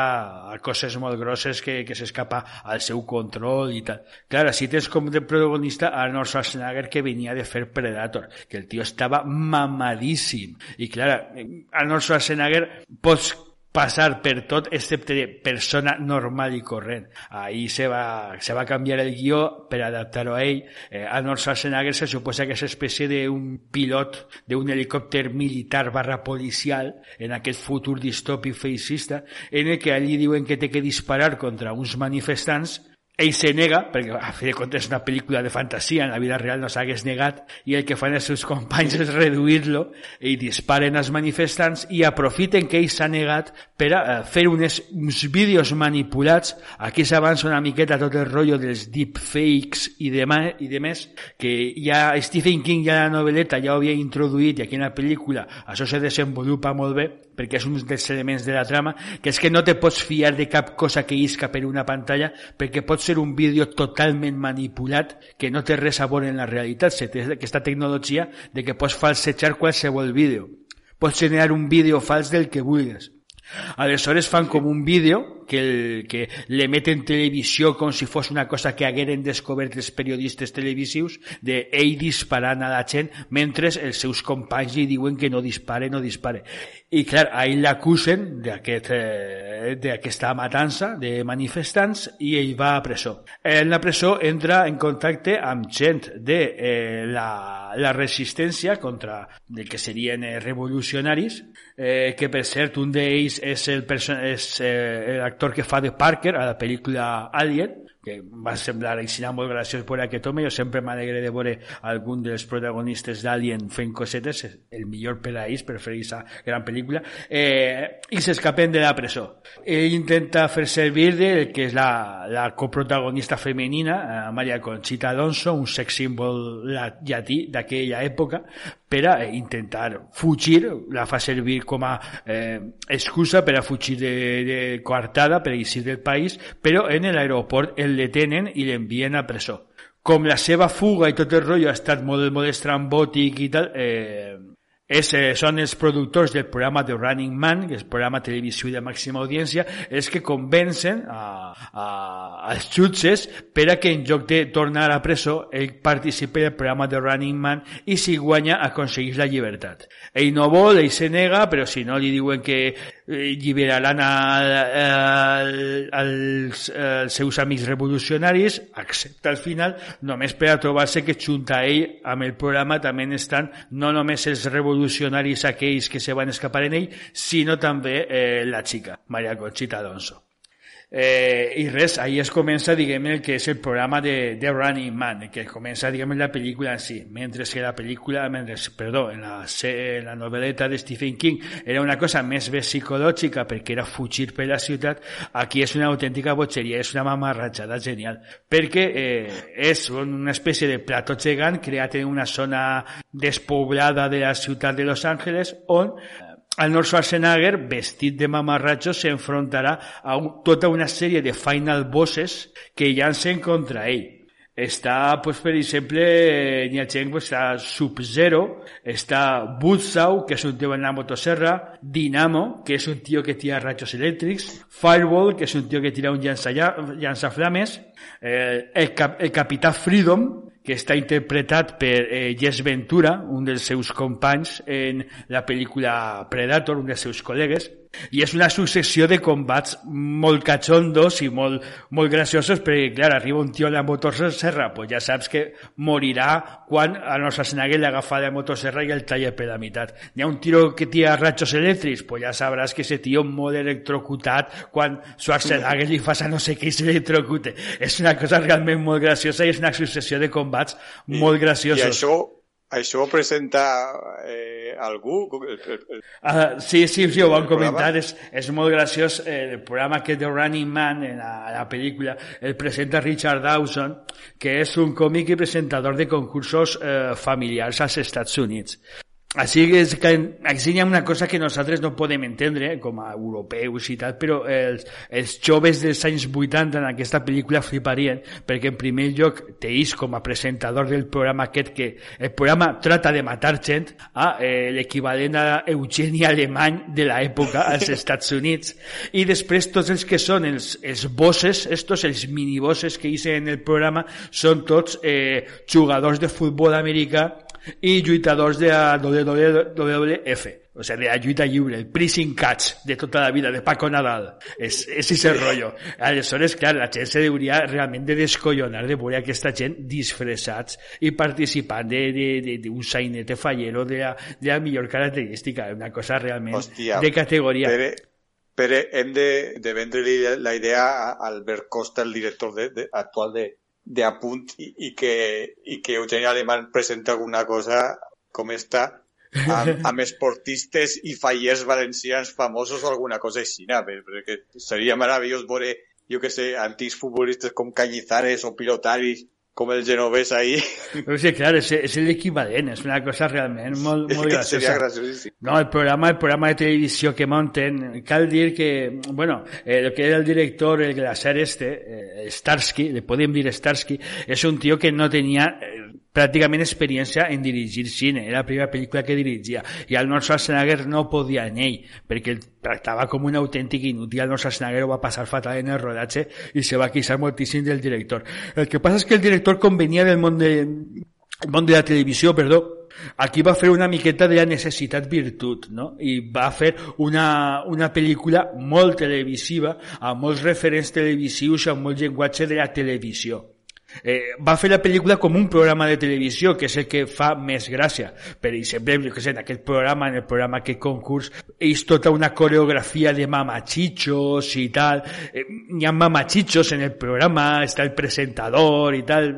a coses molt grosses que, que s'escapa al seu control i tal. Clar, si tens com de protagonista Arnold Schwarzenegger que venia de fer Predator, que el tio estava mamadíssim. I clar, Arnold Schwarzenegger pots passar per tot excepte persona normal i corrent. Ahí se va, se va canviar el guió per adaptar-ho a ell. Eh, Arnold Schwarzenegger se suposa que és espècie d'un pilot d'un helicòpter militar barra policial en aquest futur distòpic feixista en el que allí diuen que té que disparar contra uns manifestants ell se nega, perquè a fi de comptes és una pel·lícula de fantasia, en la vida real no s'hagués negat, i el que fan els seus companys és reduir-lo, i disparen als manifestants i aprofiten que ell s'ha negat per a eh, fer unes, uns vídeos manipulats, aquí s'avança una miqueta tot el rotllo dels deepfakes i, demà, i demés, que ja Stephen King ja la novel·leta ja ho havia introduït i aquí en la pel·lícula això se desenvolupa molt bé, perquè és un dels elements de la trama, que és que no te pots fiar de cap cosa que isca per una pantalla, perquè pot ser un vídeo totalment manipulat que no té res a veure en la realitat. Se té aquesta tecnologia de que pots falsejar qualsevol vídeo. Pots generar un vídeo fals del que vulguis. Aleshores fan com un vídeo que, el, que l'emeten televisió com si fos una cosa que hagueren descobert els periodistes televisius de ell disparant a la gent mentre els seus companys li diuen que no dispare, no dispare. I clar, a ell l'acusen d'aquesta aquest, eh, matança de manifestants i ell va a presó. En la presó entra en contacte amb gent de eh, la, la resistència contra el que serien eh, revolucionaris, eh, que per cert un d'ells és el, és eh, l'actor que fa de Parker a la pel·lícula Alien, que va semblar així molt graciós per aquest home, jo sempre m'alegre de veure algun dels protagonistes d'Alien fent cosetes, el millor per a ells, gran pel·lícula, eh, i s'escapen de la presó. Ell intenta fer servir de que és la, la coprotagonista femenina, eh, Maria Conchita Alonso, un sex símbol llatí d'aquella època, per a intentar fugir, la fa servir com a eh, excusa per a fugir de, de coartada, per a eixir del país, però en l'aeroport el detenen i l'envien a presó. Com la seva fuga i tot el rotllo ha estat molt, molt estrambòtic i tal, eh, és, eh, són els productors del programa The Running Man, que és el programa televisiu de màxima audiència, els que convencen a, a, als jutges per a que en lloc de tornar a presó ell participi del programa The Running Man i si guanya aconsegueix la llibertat. Ell no vol, se nega, però si no li diuen que eh, lliberaran a, a, a, als, als seus amics revolucionaris, accepta al final, només per a trobar-se que junta a ell amb el programa també estan no només els revolucionaris aquells que se van escapar en ell, sinó també eh, la xica, Maria Conchita Alonso. Eh, I res, ahí es comença, diguem el que és el programa de, de Running Man, que comença, diguem la pel·lícula en si, mentre que la pel·lícula, mentre, perdó, en la, en de Stephen King era una cosa més bé perquè era fugir per la ciutat, aquí és una autèntica botxeria, és una mamarratxada genial, perquè eh, és una espècie de plató gegant creat en una zona despoblada de la ciutat de Los Angeles on Arnold Schwarzenegger, vestit de mamarratxo, s'enfrontarà a un, tota una sèrie de final bosses que llancen contra ell. està, pues, per exemple, n'hi ha gent, pues, està Sub-Zero, està Buzzsaw, que és un tio en la motosserra, Dynamo, que és un tio que tira rajos elèctrics, Fireball, que és un tio que tira un llança, llançaflames, eh, el, cap, el Capità Freedom, que està interpretat per eh, Jess Ventura, un dels seus companys en la pel·lícula Predator, un dels seus col·legues, i és una successió de combats molt cachondos i molt, molt graciosos perquè, clar, arriba un tio a la motosserra, pues ja saps que morirà quan a no Schwarzenegger l'agafa la motosserra i el talla per la meitat. Hi ha un tiro que tira rachos elèctrics, pues ja sabràs que ese tio molt electrocutat quan Schwarzenegger li fa no sé què i s'electrocute. És una cosa realment molt graciosa i és una successió de combats molt graciosos. I això, això ho presenta eh, algú? El, el, el... Uh, sí, sí, sí, ho van comentar. És, és molt graciós. Eh, el programa que de Running Man, en la, la pel·lícula, el presenta Richard Dawson, que és un còmic i presentador de concursos eh, familiars als Estats Units. Així que, és que aquí hi ha una cosa que nosaltres no podem entendre com a europeus i tal, però els, els joves dels anys 80 en aquesta pel·lícula fliparien perquè en primer lloc teís com a presentador del programa aquest que el programa trata de matar gent a eh, l'equivalent a Eugeni Alemany de l'època als Estats Units. I després tots els que són els, els bosses, estos, els minibosses que hice en el programa són tots eh, jugadors de futbol americà i lluitadors de la WWF, o sigui, de la lluita lliure, el pressing catch de tota la vida, de Paco Nadal. És, és ese rollo. Aleshores, clar, la gent se hauria realment de descollonar de veure aquesta gent disfressats i participant d'un sainete fallero de la, de la millor característica, una cosa realment Hòstia, de categoria. Però, però hem de, de vendre la idea a Albert Costa, el director de, de, actual de, de apunt i, i, que, i que Eugeni Alemán presenta alguna cosa com esta amb, amb esportistes i fallers valencians famosos o alguna cosa així, no? perquè seria meravellós veure, jo que sé, antics futbolistes com Cañizares o pilotaris com el genovès ahí. O sigui, clar, és, és l'equivalent, és una cosa realment molt, molt graciosa. Seria graciosíssim. No, el programa, el programa de televisió que monten, cal dir que, bueno, eh, el que era el director, el glaciar este, eh, Starsky, le podem dir Starsky, és un tio que no tenia eh, pràcticament experiència en dirigir cine, era la primera pel·lícula que dirigia, i Arnold Schwarzenegger no podia en ell, perquè el tractava com un autèntic inútil, Arnold Schwarzenegger ho va passar fatal en el rodatge i se va queixar moltíssim del director. El que passa és que el director convenia del món de, el món de la televisió, perdó, aquí va fer una miqueta de la necessitat virtut, no? I va fer una, una pel·lícula molt televisiva, amb molts referents televisius, amb molt llenguatge de la televisió. Eh, va fer la pel·lícula com un programa de televisió, que és el que fa més gràcia. Per exemple, jo que sé, en aquest programa, en el programa que concurs, és tota una coreografia de mamachichos i tal. Eh, hi mamachichos en el programa, està el presentador i tal,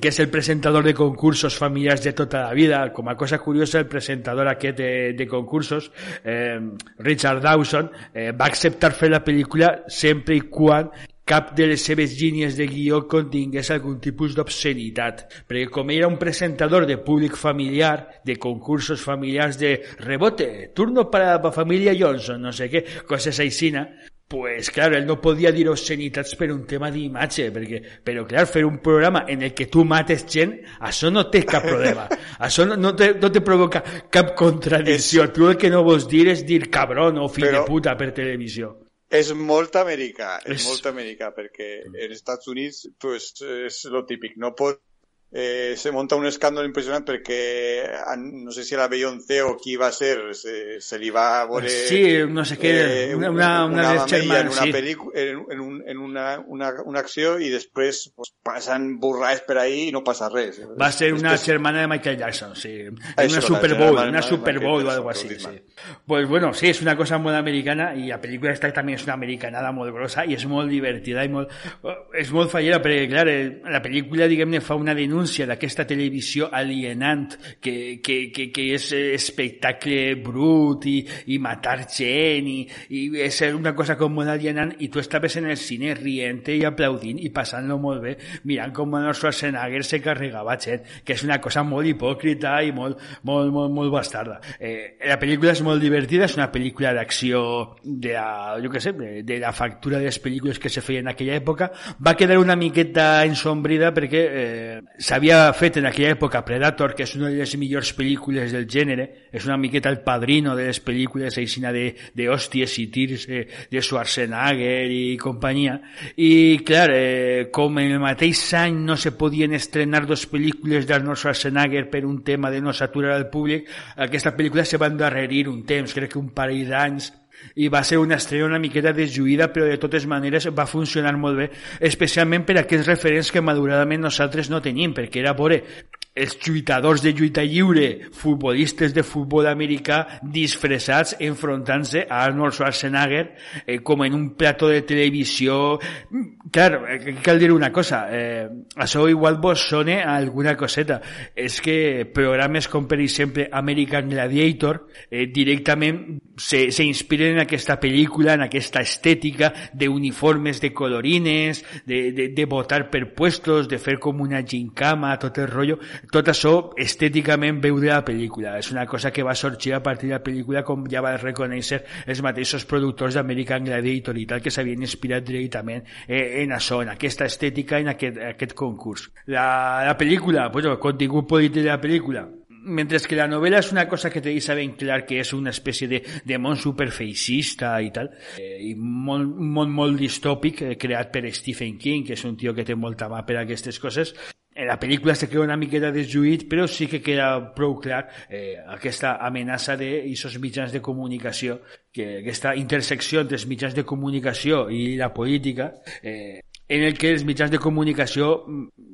que és el presentador de concursos familiars de tota la vida. Com a cosa curiosa, el presentador aquest de, de concursos, eh, Richard Dawson, eh, va acceptar fer la pel·lícula sempre i quan cap de les seves línies de guió contingués algun tipus d'obscenitat, perquè com era un presentador de públic familiar, de concursos familiars de rebote, turno para la família Johnson, no sé què, coses aixina, pues claro, él no podía dir obscenitats per un tema d'imatge, perquè, però clar, fer un programa en el que tu mates gent, això no té cap problema. això no, no, te, no te provoca cap contradicció. És... Tu el que no vols dir és dir cabron o fill però... de puta per televisió. És molt americà, és, és molt americà, perquè en Estats Units pues, és lo típic, no pot eh, se monta un escàndol impressionant perquè no sé si la Beyoncé o qui va ser se, se li va veure sí, no sé què, eh, una, una, una, una en una sí. pel·lícula en, en, un, en una, una, una acció i després pues, passen burrades per ahí i no passa res va ser una després... germana de Michael Jackson sí. una Eso, Super Bowl una Super Bowl o algo así sí. pues bueno, sí, és una cosa molt americana i la pel·lícula esta també és una americanada molt grossa i és molt divertida i molt, és molt fallera perquè clar, la pel·lícula diguem-ne fa una denúncia denúncia d'aquesta televisió alienant que, que, que, que és espectacle brut i, i matar gent i, i és una cosa com molt alienant i tu estaves en el cine rient i aplaudint i passant-lo molt bé mirant com Arnold Schwarzenegger se carregava gent que és una cosa molt hipòcrita i molt, molt, molt, molt bastarda. Eh, la pel·lícula és molt divertida és una pel·lícula d'acció de la, jo què sé, de la factura de les pel·lícules que se feien en aquella època. Va quedar una miqueta ensombrida perquè eh, s'havia fet en aquella època Predator, que és una de les millors pel·lícules del gènere, és una miqueta el padrino de les pel·lícules aixina de, de hòsties i tirs eh, de Schwarzenegger i companyia. I clar, eh, com en el mateix any no se podien estrenar dos pel·lícules d'Arnold Schwarzenegger per un tema de no saturar el públic, aquesta pel·lícula se va endarrerir un temps, crec que un parell d'anys i va ser una estrella una miqueta desjuïda però de totes maneres va funcionar molt bé especialment per aquests referents que maduradament nosaltres no tenim perquè era veure els de lluita lliure, futbolistes de futbol americà disfressats enfrontant-se a Arnold Schwarzenegger eh, com en un plató de televisió. Clar, eh, cal dir una cosa, eh, això igual vos sone alguna coseta. És que programes com per exemple American Gladiator eh, directament se, se inspiren en aquesta pel·lícula, en aquesta estètica d'uniformes de colorines, de, de, de votar per de fer com una gincama, tot el rotllo tot això estèticament veu de la pel·lícula. És una cosa que va sorgir a partir de la pel·lícula com ja va reconèixer els mateixos productors d'American Gladiator i tal que s'havien inspirat directament eh, en això, en aquesta estètica, en aquest, aquest concurs. La, la pel·lícula, pues, el contingut polític de la pel·lícula, mentre que la novel·la és una cosa que te deixa ben clar que és una espècie de, de món superfeixista i tal, eh, i molt, molt, molt distòpic, eh, creat per Stephen King, que és un tio que té molta mà per aquestes coses, la pel·lícula se queda una miqueta desjuït, però sí que queda prou clar eh, aquesta amenaça d'aquests mitjans de comunicació, que aquesta intersecció entre els mitjans de comunicació i la política, eh, en el que els mitjans de comunicació,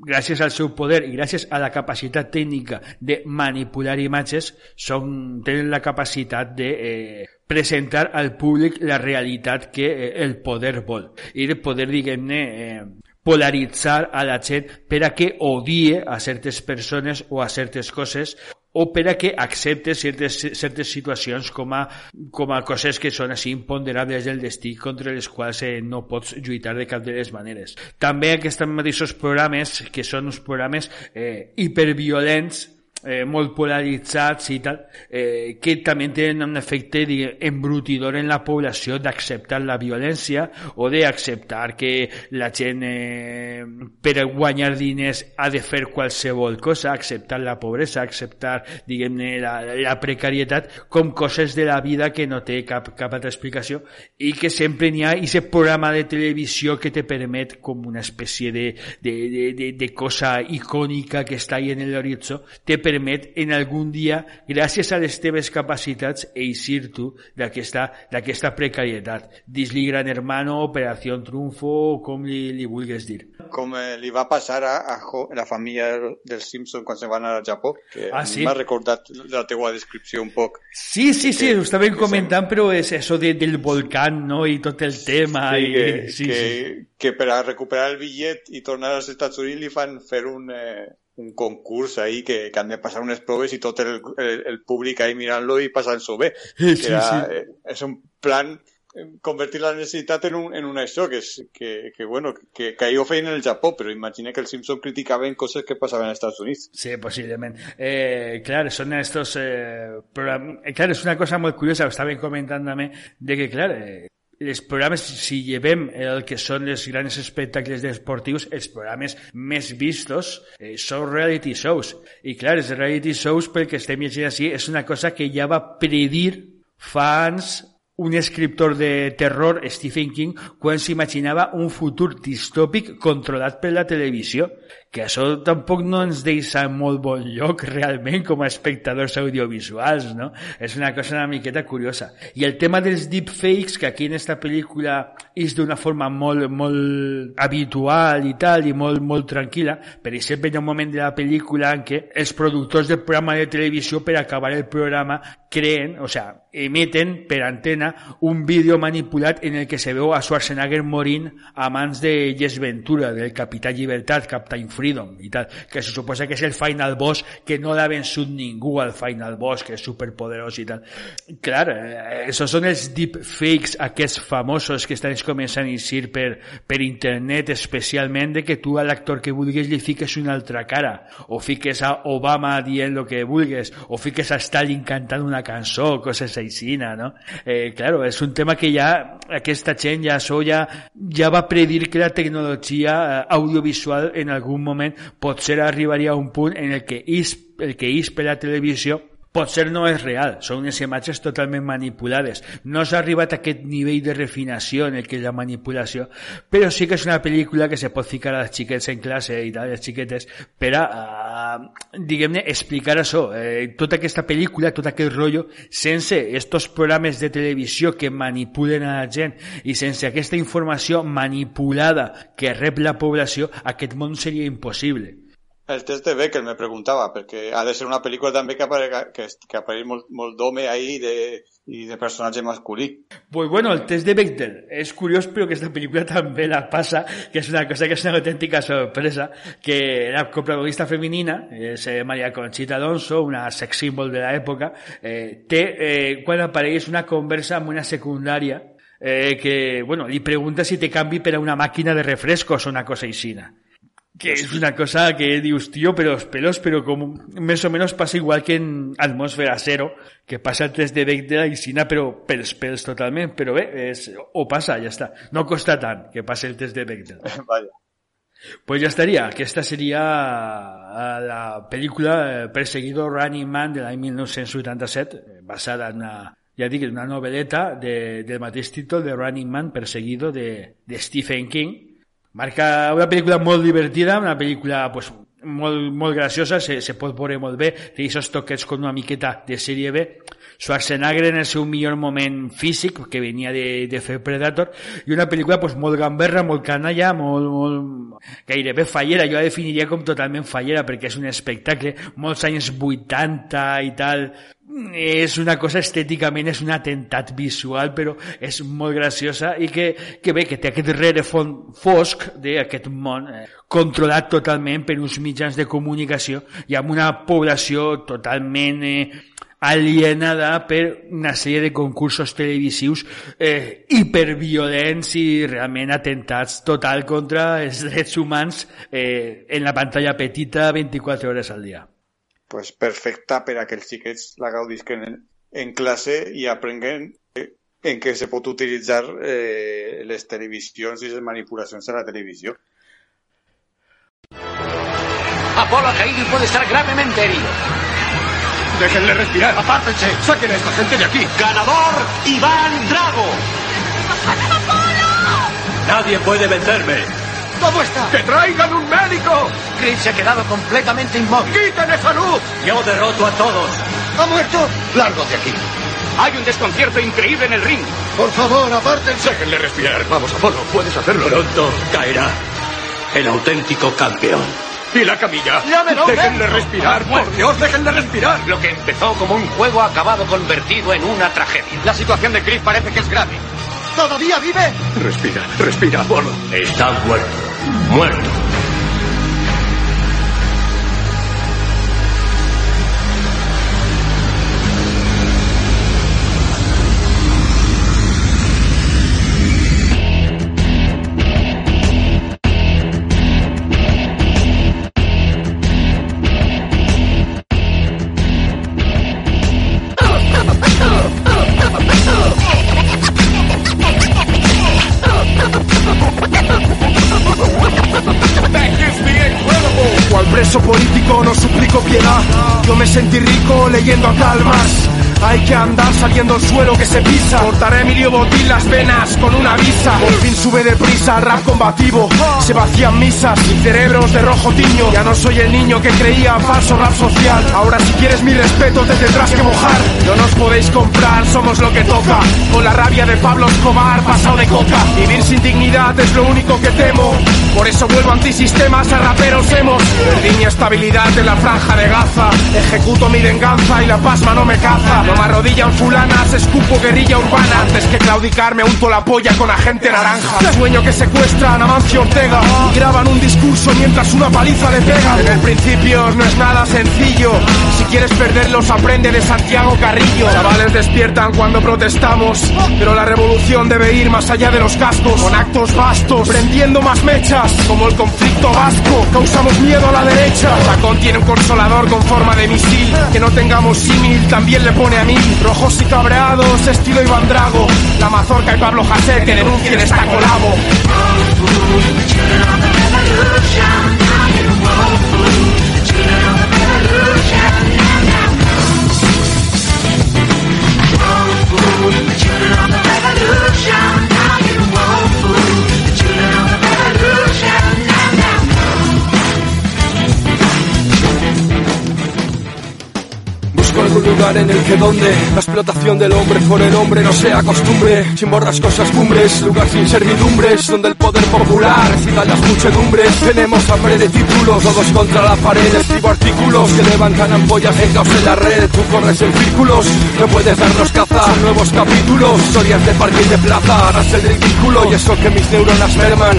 gràcies al seu poder i gràcies a la capacitat tècnica de manipular imatges, són, tenen la capacitat de eh, presentar al públic la realitat que eh, el poder vol. I de poder, diguem-ne, eh, polaritzar a la gent per a que odie a certes persones o a certes coses o per a que accepte certes, certes situacions com a, com a coses que són així imponderables del destí contra les quals eh, no pots lluitar de cap de les maneres. També aquests mateixos programes, que són uns programes eh, hiperviolents, eh, molt polaritzats i tal, eh, que també tenen un efecte embrutidor en la població d'acceptar la violència o d'acceptar que la gent eh, per guanyar diners ha de fer qualsevol cosa, acceptar la pobresa, acceptar diguem-ne la, la precarietat com coses de la vida que no té cap, cap altra explicació i que sempre n'hi ha aquest programa de televisió que te permet com una espècie de, de, de, de, de cosa icònica que està ahí en l'horitzó, te permet permet en algun dia, gràcies a les teves capacitats, eixir tu d'aquesta precarietat. Dis-li Gran Hermano, Operació Triunfo, com li, li vulguis dir. Com eh, li va passar a, a la família dels Simpsons quan se van anar al Japó, que ah, sí? m'ha recordat la teua descripció un poc. Sí, sí, sí, ho estàvem comentant, però és això de, del volcán, no?, i tot el tema. Sí, i, que, sí, que, sí. que per a recuperar el bitllet i tornar als Estats Units li fan fer un, eh, un concurs ahí que, que han de passar unes proves i tot el, el, el públic ahí mirant-lo i passant-s'ho bé. Sí, que era, sí. eh, és un plan eh, convertir la necessitat en, un, en una això, que, és, que, que, bueno, que, que ho feien en el Japó, però imagina que els Simpsons criticaven coses que passaven als Estats Units. Sí, posiblement. Eh, clar, són estos... Eh, program... eh, clar, és una cosa molt curiosa, ho estaven comentant també, de que, clar, eh, els programes, si llevem el que són els grans espectacles esportius, els programes més vistos eh, són reality shows. I clar, els reality shows, pel que estem llegint així, és una cosa que ja va predir fa anys un escriptor de terror, Stephen King, quan s'imaginava un futur distòpic controlat per la televisió que això tampoc no ens deixa en molt bon lloc realment com a espectadors audiovisuals, no? És una cosa una miqueta curiosa. I el tema dels deepfakes, que aquí en esta pel·lícula és d'una forma molt, molt habitual i tal, i molt, molt tranquil·la, per exemple, hi ha un moment de la pel·lícula en què els productors del programa de televisió per acabar el programa creen, o sea, emeten per antena un vídeo manipulat en el que se veu a Schwarzenegger morint a mans de Jess Ventura, del Capità Llibertat, Captain Freedom i tal, que se suposa que és el final boss que no l'ha vençut ningú al final boss, que és superpoderós i tal. Clar, eh, esos són els deepfakes aquests famosos que estan començant a eixir per, per internet, especialment de que tu a l'actor que vulguis li fiques una altra cara, o fiques a Obama dient el que vulguis, o fiques a Stalin cantant una cançó, coses així, no? Eh, claro, és un tema que ja aquesta gent ja, això ja, ja va predir que la tecnologia eh, audiovisual en algun moment potser arribaria a un punt en el que és, el que és per la televisió potser no és real, són unes imatges totalment manipulades. No s'ha arribat a aquest nivell de refinació en el que és la manipulació, però sí que és una pel·lícula que se pot ficar als xiquets en classe i tal, les xiquetes, per a, uh, diguem-ne, explicar això. Eh, tota aquesta pel·lícula, tot aquest rotllo, sense estos programes de televisió que manipulen a la gent i sense aquesta informació manipulada que rep la població, aquest món seria impossible. El test de Beckel me preguntava, perquè ha de ser una pel·lícula també que aparega, que, que apareix molt, ahí de, de personatge masculí. Pues bueno, el test de Bechdel és curiós, però que aquesta pel·lícula també la passa, que és una cosa que és una autèntica sorpresa, que la coprotagonista femenina, és eh, Conchita Alonso, una sex symbol de l'època, eh, té, eh, quan apareix una conversa amb una secundària eh, que, bueno, li pregunta si té canvi per a una màquina de refrescos o una cosa aixina que es una cosa que dius, tío, pero los pelos, pero como más o menos pasa igual que en Atmósfera Cero, que pasa el test de Bechdel y Sina, pero pelos, pelos totalmente, pero ve, es, o pasa, ya está. No costa tan que pase el test de Bechdel. Vaya. Pues ya estaría, que esta sería la película eh, Perseguido Running Man de l'any 1987, eh, basada en una, ja dic, una novel·leta de, del mateix títol de Running Man Perseguido de, de Stephen King, Marca una pel·lícula molt divertida, una pel·lícula pues, molt, molt graciosa, se, se pot veure molt bé, té aquests toquets com una miqueta de sèrie B. Schwarzenegger en el seu millor moment físic, que venia de, de fer Predator, i una pel·lícula pues, molt gamberra, molt canalla, molt, molt, gairebé fallera, jo la definiria com totalment fallera, perquè és un espectacle, molts anys 80 i tal, és una cosa estèticament, és un atemptat visual, però és molt graciosa i que, que bé, que té aquest rerefon fosc d'aquest món eh, controlat totalment per uns mitjans de comunicació i amb una població totalment eh, alienada per una sèrie de concursos televisius eh, hiperviolents i realment atentats total contra els drets humans eh, en la pantalla petita 24 hores al dia pues, perfecta per a que els xiquets la gaudisquen en, en classe i aprenguen eh, en què se pot utilitzar eh, les televisions i les manipulacions a la televisió. Apolo ha caído y puede estar gravemente herido. Déjenle respirar. Apártense. Saquen a esta gente de aquí. Ganador, Iván Drago. Nadie puede vencerme. ¿Cómo está? ¡Que traigan un médico! Chris se ha quedado completamente inmóvil. ¡Quiten esa luz! Yo derroto a todos. ¿Ha muerto? Largo de aquí. Hay un desconcierto increíble en el ring. Por favor, apártense. Déjenle respirar. Vamos, Apolo, puedes hacerlo. Pronto caerá el auténtico campeón. ¿Y la camilla? Llámelo, Déjenle respirar, por Dios, déjenle respirar. Lo que empezó como un juego ha acabado convertido en una tragedia. La situación de Chris parece que es grave. ¿Todavía vive? Respira, respira, Apolo. Está muerto. Muerto. Saliendo al suelo que se pisa. Cortaré a Emilio Botín las venas con una visa. Por fin sube deprisa, rap combativo. Se vacían misas y cerebros de rojo tiño. Ya no soy el niño que creía falso rap social. Ahora si quieres mi respeto te tendrás que mojar. No nos podéis comprar, somos lo que toca. Con la rabia de Pablo Escobar, pasado de coca. Vivir sin dignidad es lo único que temo. Por eso vuelvo antisistemas a raperos hemos. Perdí mi estabilidad en la franja de Gaza. Ejecuto mi venganza y la pasma no me caza. No me arrodillan fulanas, escupo guerrilla urbana. Antes que claudicar me unto la polla con agente naranja. Sueño que secuestran a Mancio Ortega y graban un discurso mientras una paliza le pega. En el principio no es nada sencillo. Si quieres perderlos, aprende de Santiago Carrillo. Chavales despiertan cuando protestamos, pero la revolución debe ir más allá de los cascos. Con actos vastos, prendiendo más mechas, como el conflicto vasco. Causamos miedo a la derecha. Tacón tiene un consolador con forma de misil. Que no tengamos símil también le pone a mí. Rojos y cabreados, estilo Iván Drago. La mazorca y Pablo José que denuncien esta colabo. Lugar en el que donde la explotación del hombre por el hombre no sea costumbre, sin borrascosas cumbres, lugar sin servidumbres, donde el poder popular excita las muchedumbres. Tenemos hambre de títulos, todos contra la pared, escribo artículos que levantan ampollas en caos en la red. Tú corres en círculos, no puedes darnos caza, Son nuevos capítulos, historias de parque y de plaza, harás el ridículo y eso que mis neuronas merman.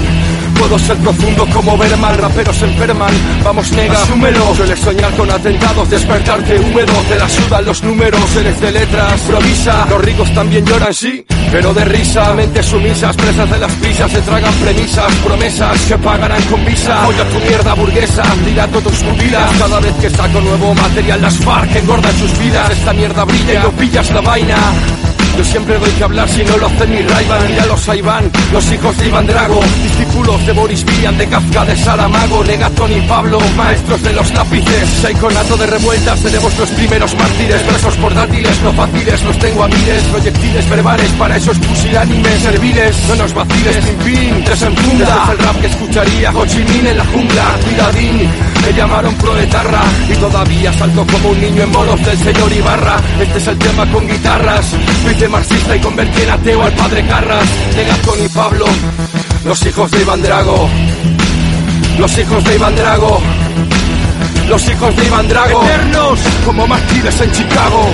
Puedo ser profundo como Berman, raperos enferman, vamos nega, asúmelo. Sueles soñar con atentados, despertarte húmedo, te la sudan los números, eres de letras, improvisa. Los ricos también lloran, sí, pero de risa. Mentes sumisas, presas de las prisas, se tragan premisas, promesas que pagarán con visa. Oye tu mierda burguesa, tira tus pupilas. Cada vez que saco nuevo material, las FARC engordan sus vidas. Esta mierda brilla y no pillas la vaina. Yo siempre doy que hablar si no lo hacen ni Raivan Mira los Iván, los hijos de Iván Drago Discípulos de Boris Vian, de Kafka, de Saramago Negatón y Pablo, maestros de los lápices. Saiconato de revueltas, tenemos los primeros mártires Versos portátiles, no fáciles, los tengo a miles Proyectiles verbales para esos pusilánimes serviles No nos vaciles, pim pim, tres es el rap que escucharía Ho Chi Minh en la jungla Cuidadín, me llamaron proetarra Y todavía salto como un niño en bolos del señor Ibarra. Este es el tema con guitarras. Fui marxista y convertí en ateo al padre Carras. De Gastón y Pablo los hijos de Iván Drago. Los hijos de Iván Drago. Los hijos de Iván Drago. Eternos. Como mártires en Chicago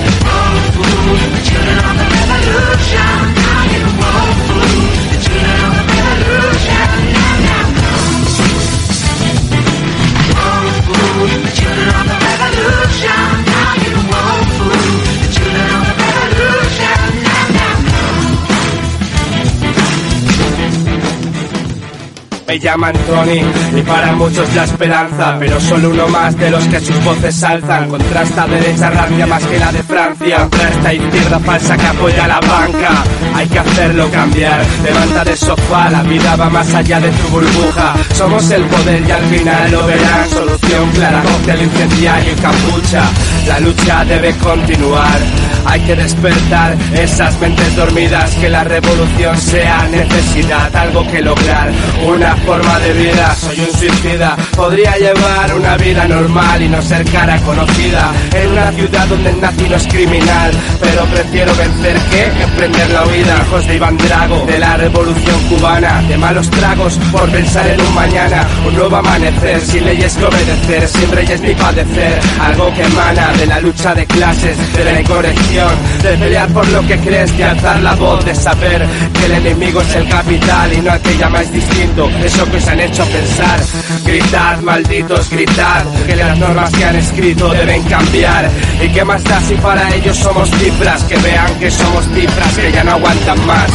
Llaman Tony y para muchos la esperanza, pero solo uno más de los que sus voces alzan. Contra esta derecha rancia más que la de Francia, contra esta izquierda falsa que apoya a la banca. Hay que hacerlo cambiar, levanta del sofá, la vida va más allá de tu burbuja. Somos el poder y al final lo verán. Solución clara, cóctel incendiario y capucha. La lucha debe continuar. Hay que despertar esas mentes dormidas, que la revolución sea necesidad, algo que lograr, una forma de vida. Soy un suicida, podría llevar una vida normal y no ser cara conocida en una ciudad donde el nazi no es criminal, pero prefiero vencer que emprender la huida. Hijos de Iván Drago, de la revolución cubana, de malos tragos por pensar en un mañana, un nuevo amanecer, sin leyes que obedecer, sin reyes ni padecer, algo que emana de la lucha de clases, de la incorrección, de pelear por lo que crees, de alzar la voz, de saber que el enemigo es el capital y no el que llamáis distinto, eso que os han hecho pensar. Gritad, malditos, gritad, que las normas que han escrito deben cambiar. ¿Y qué más da si para ellos somos cifras? Que vean que somos cifras, que ya no aguantan más.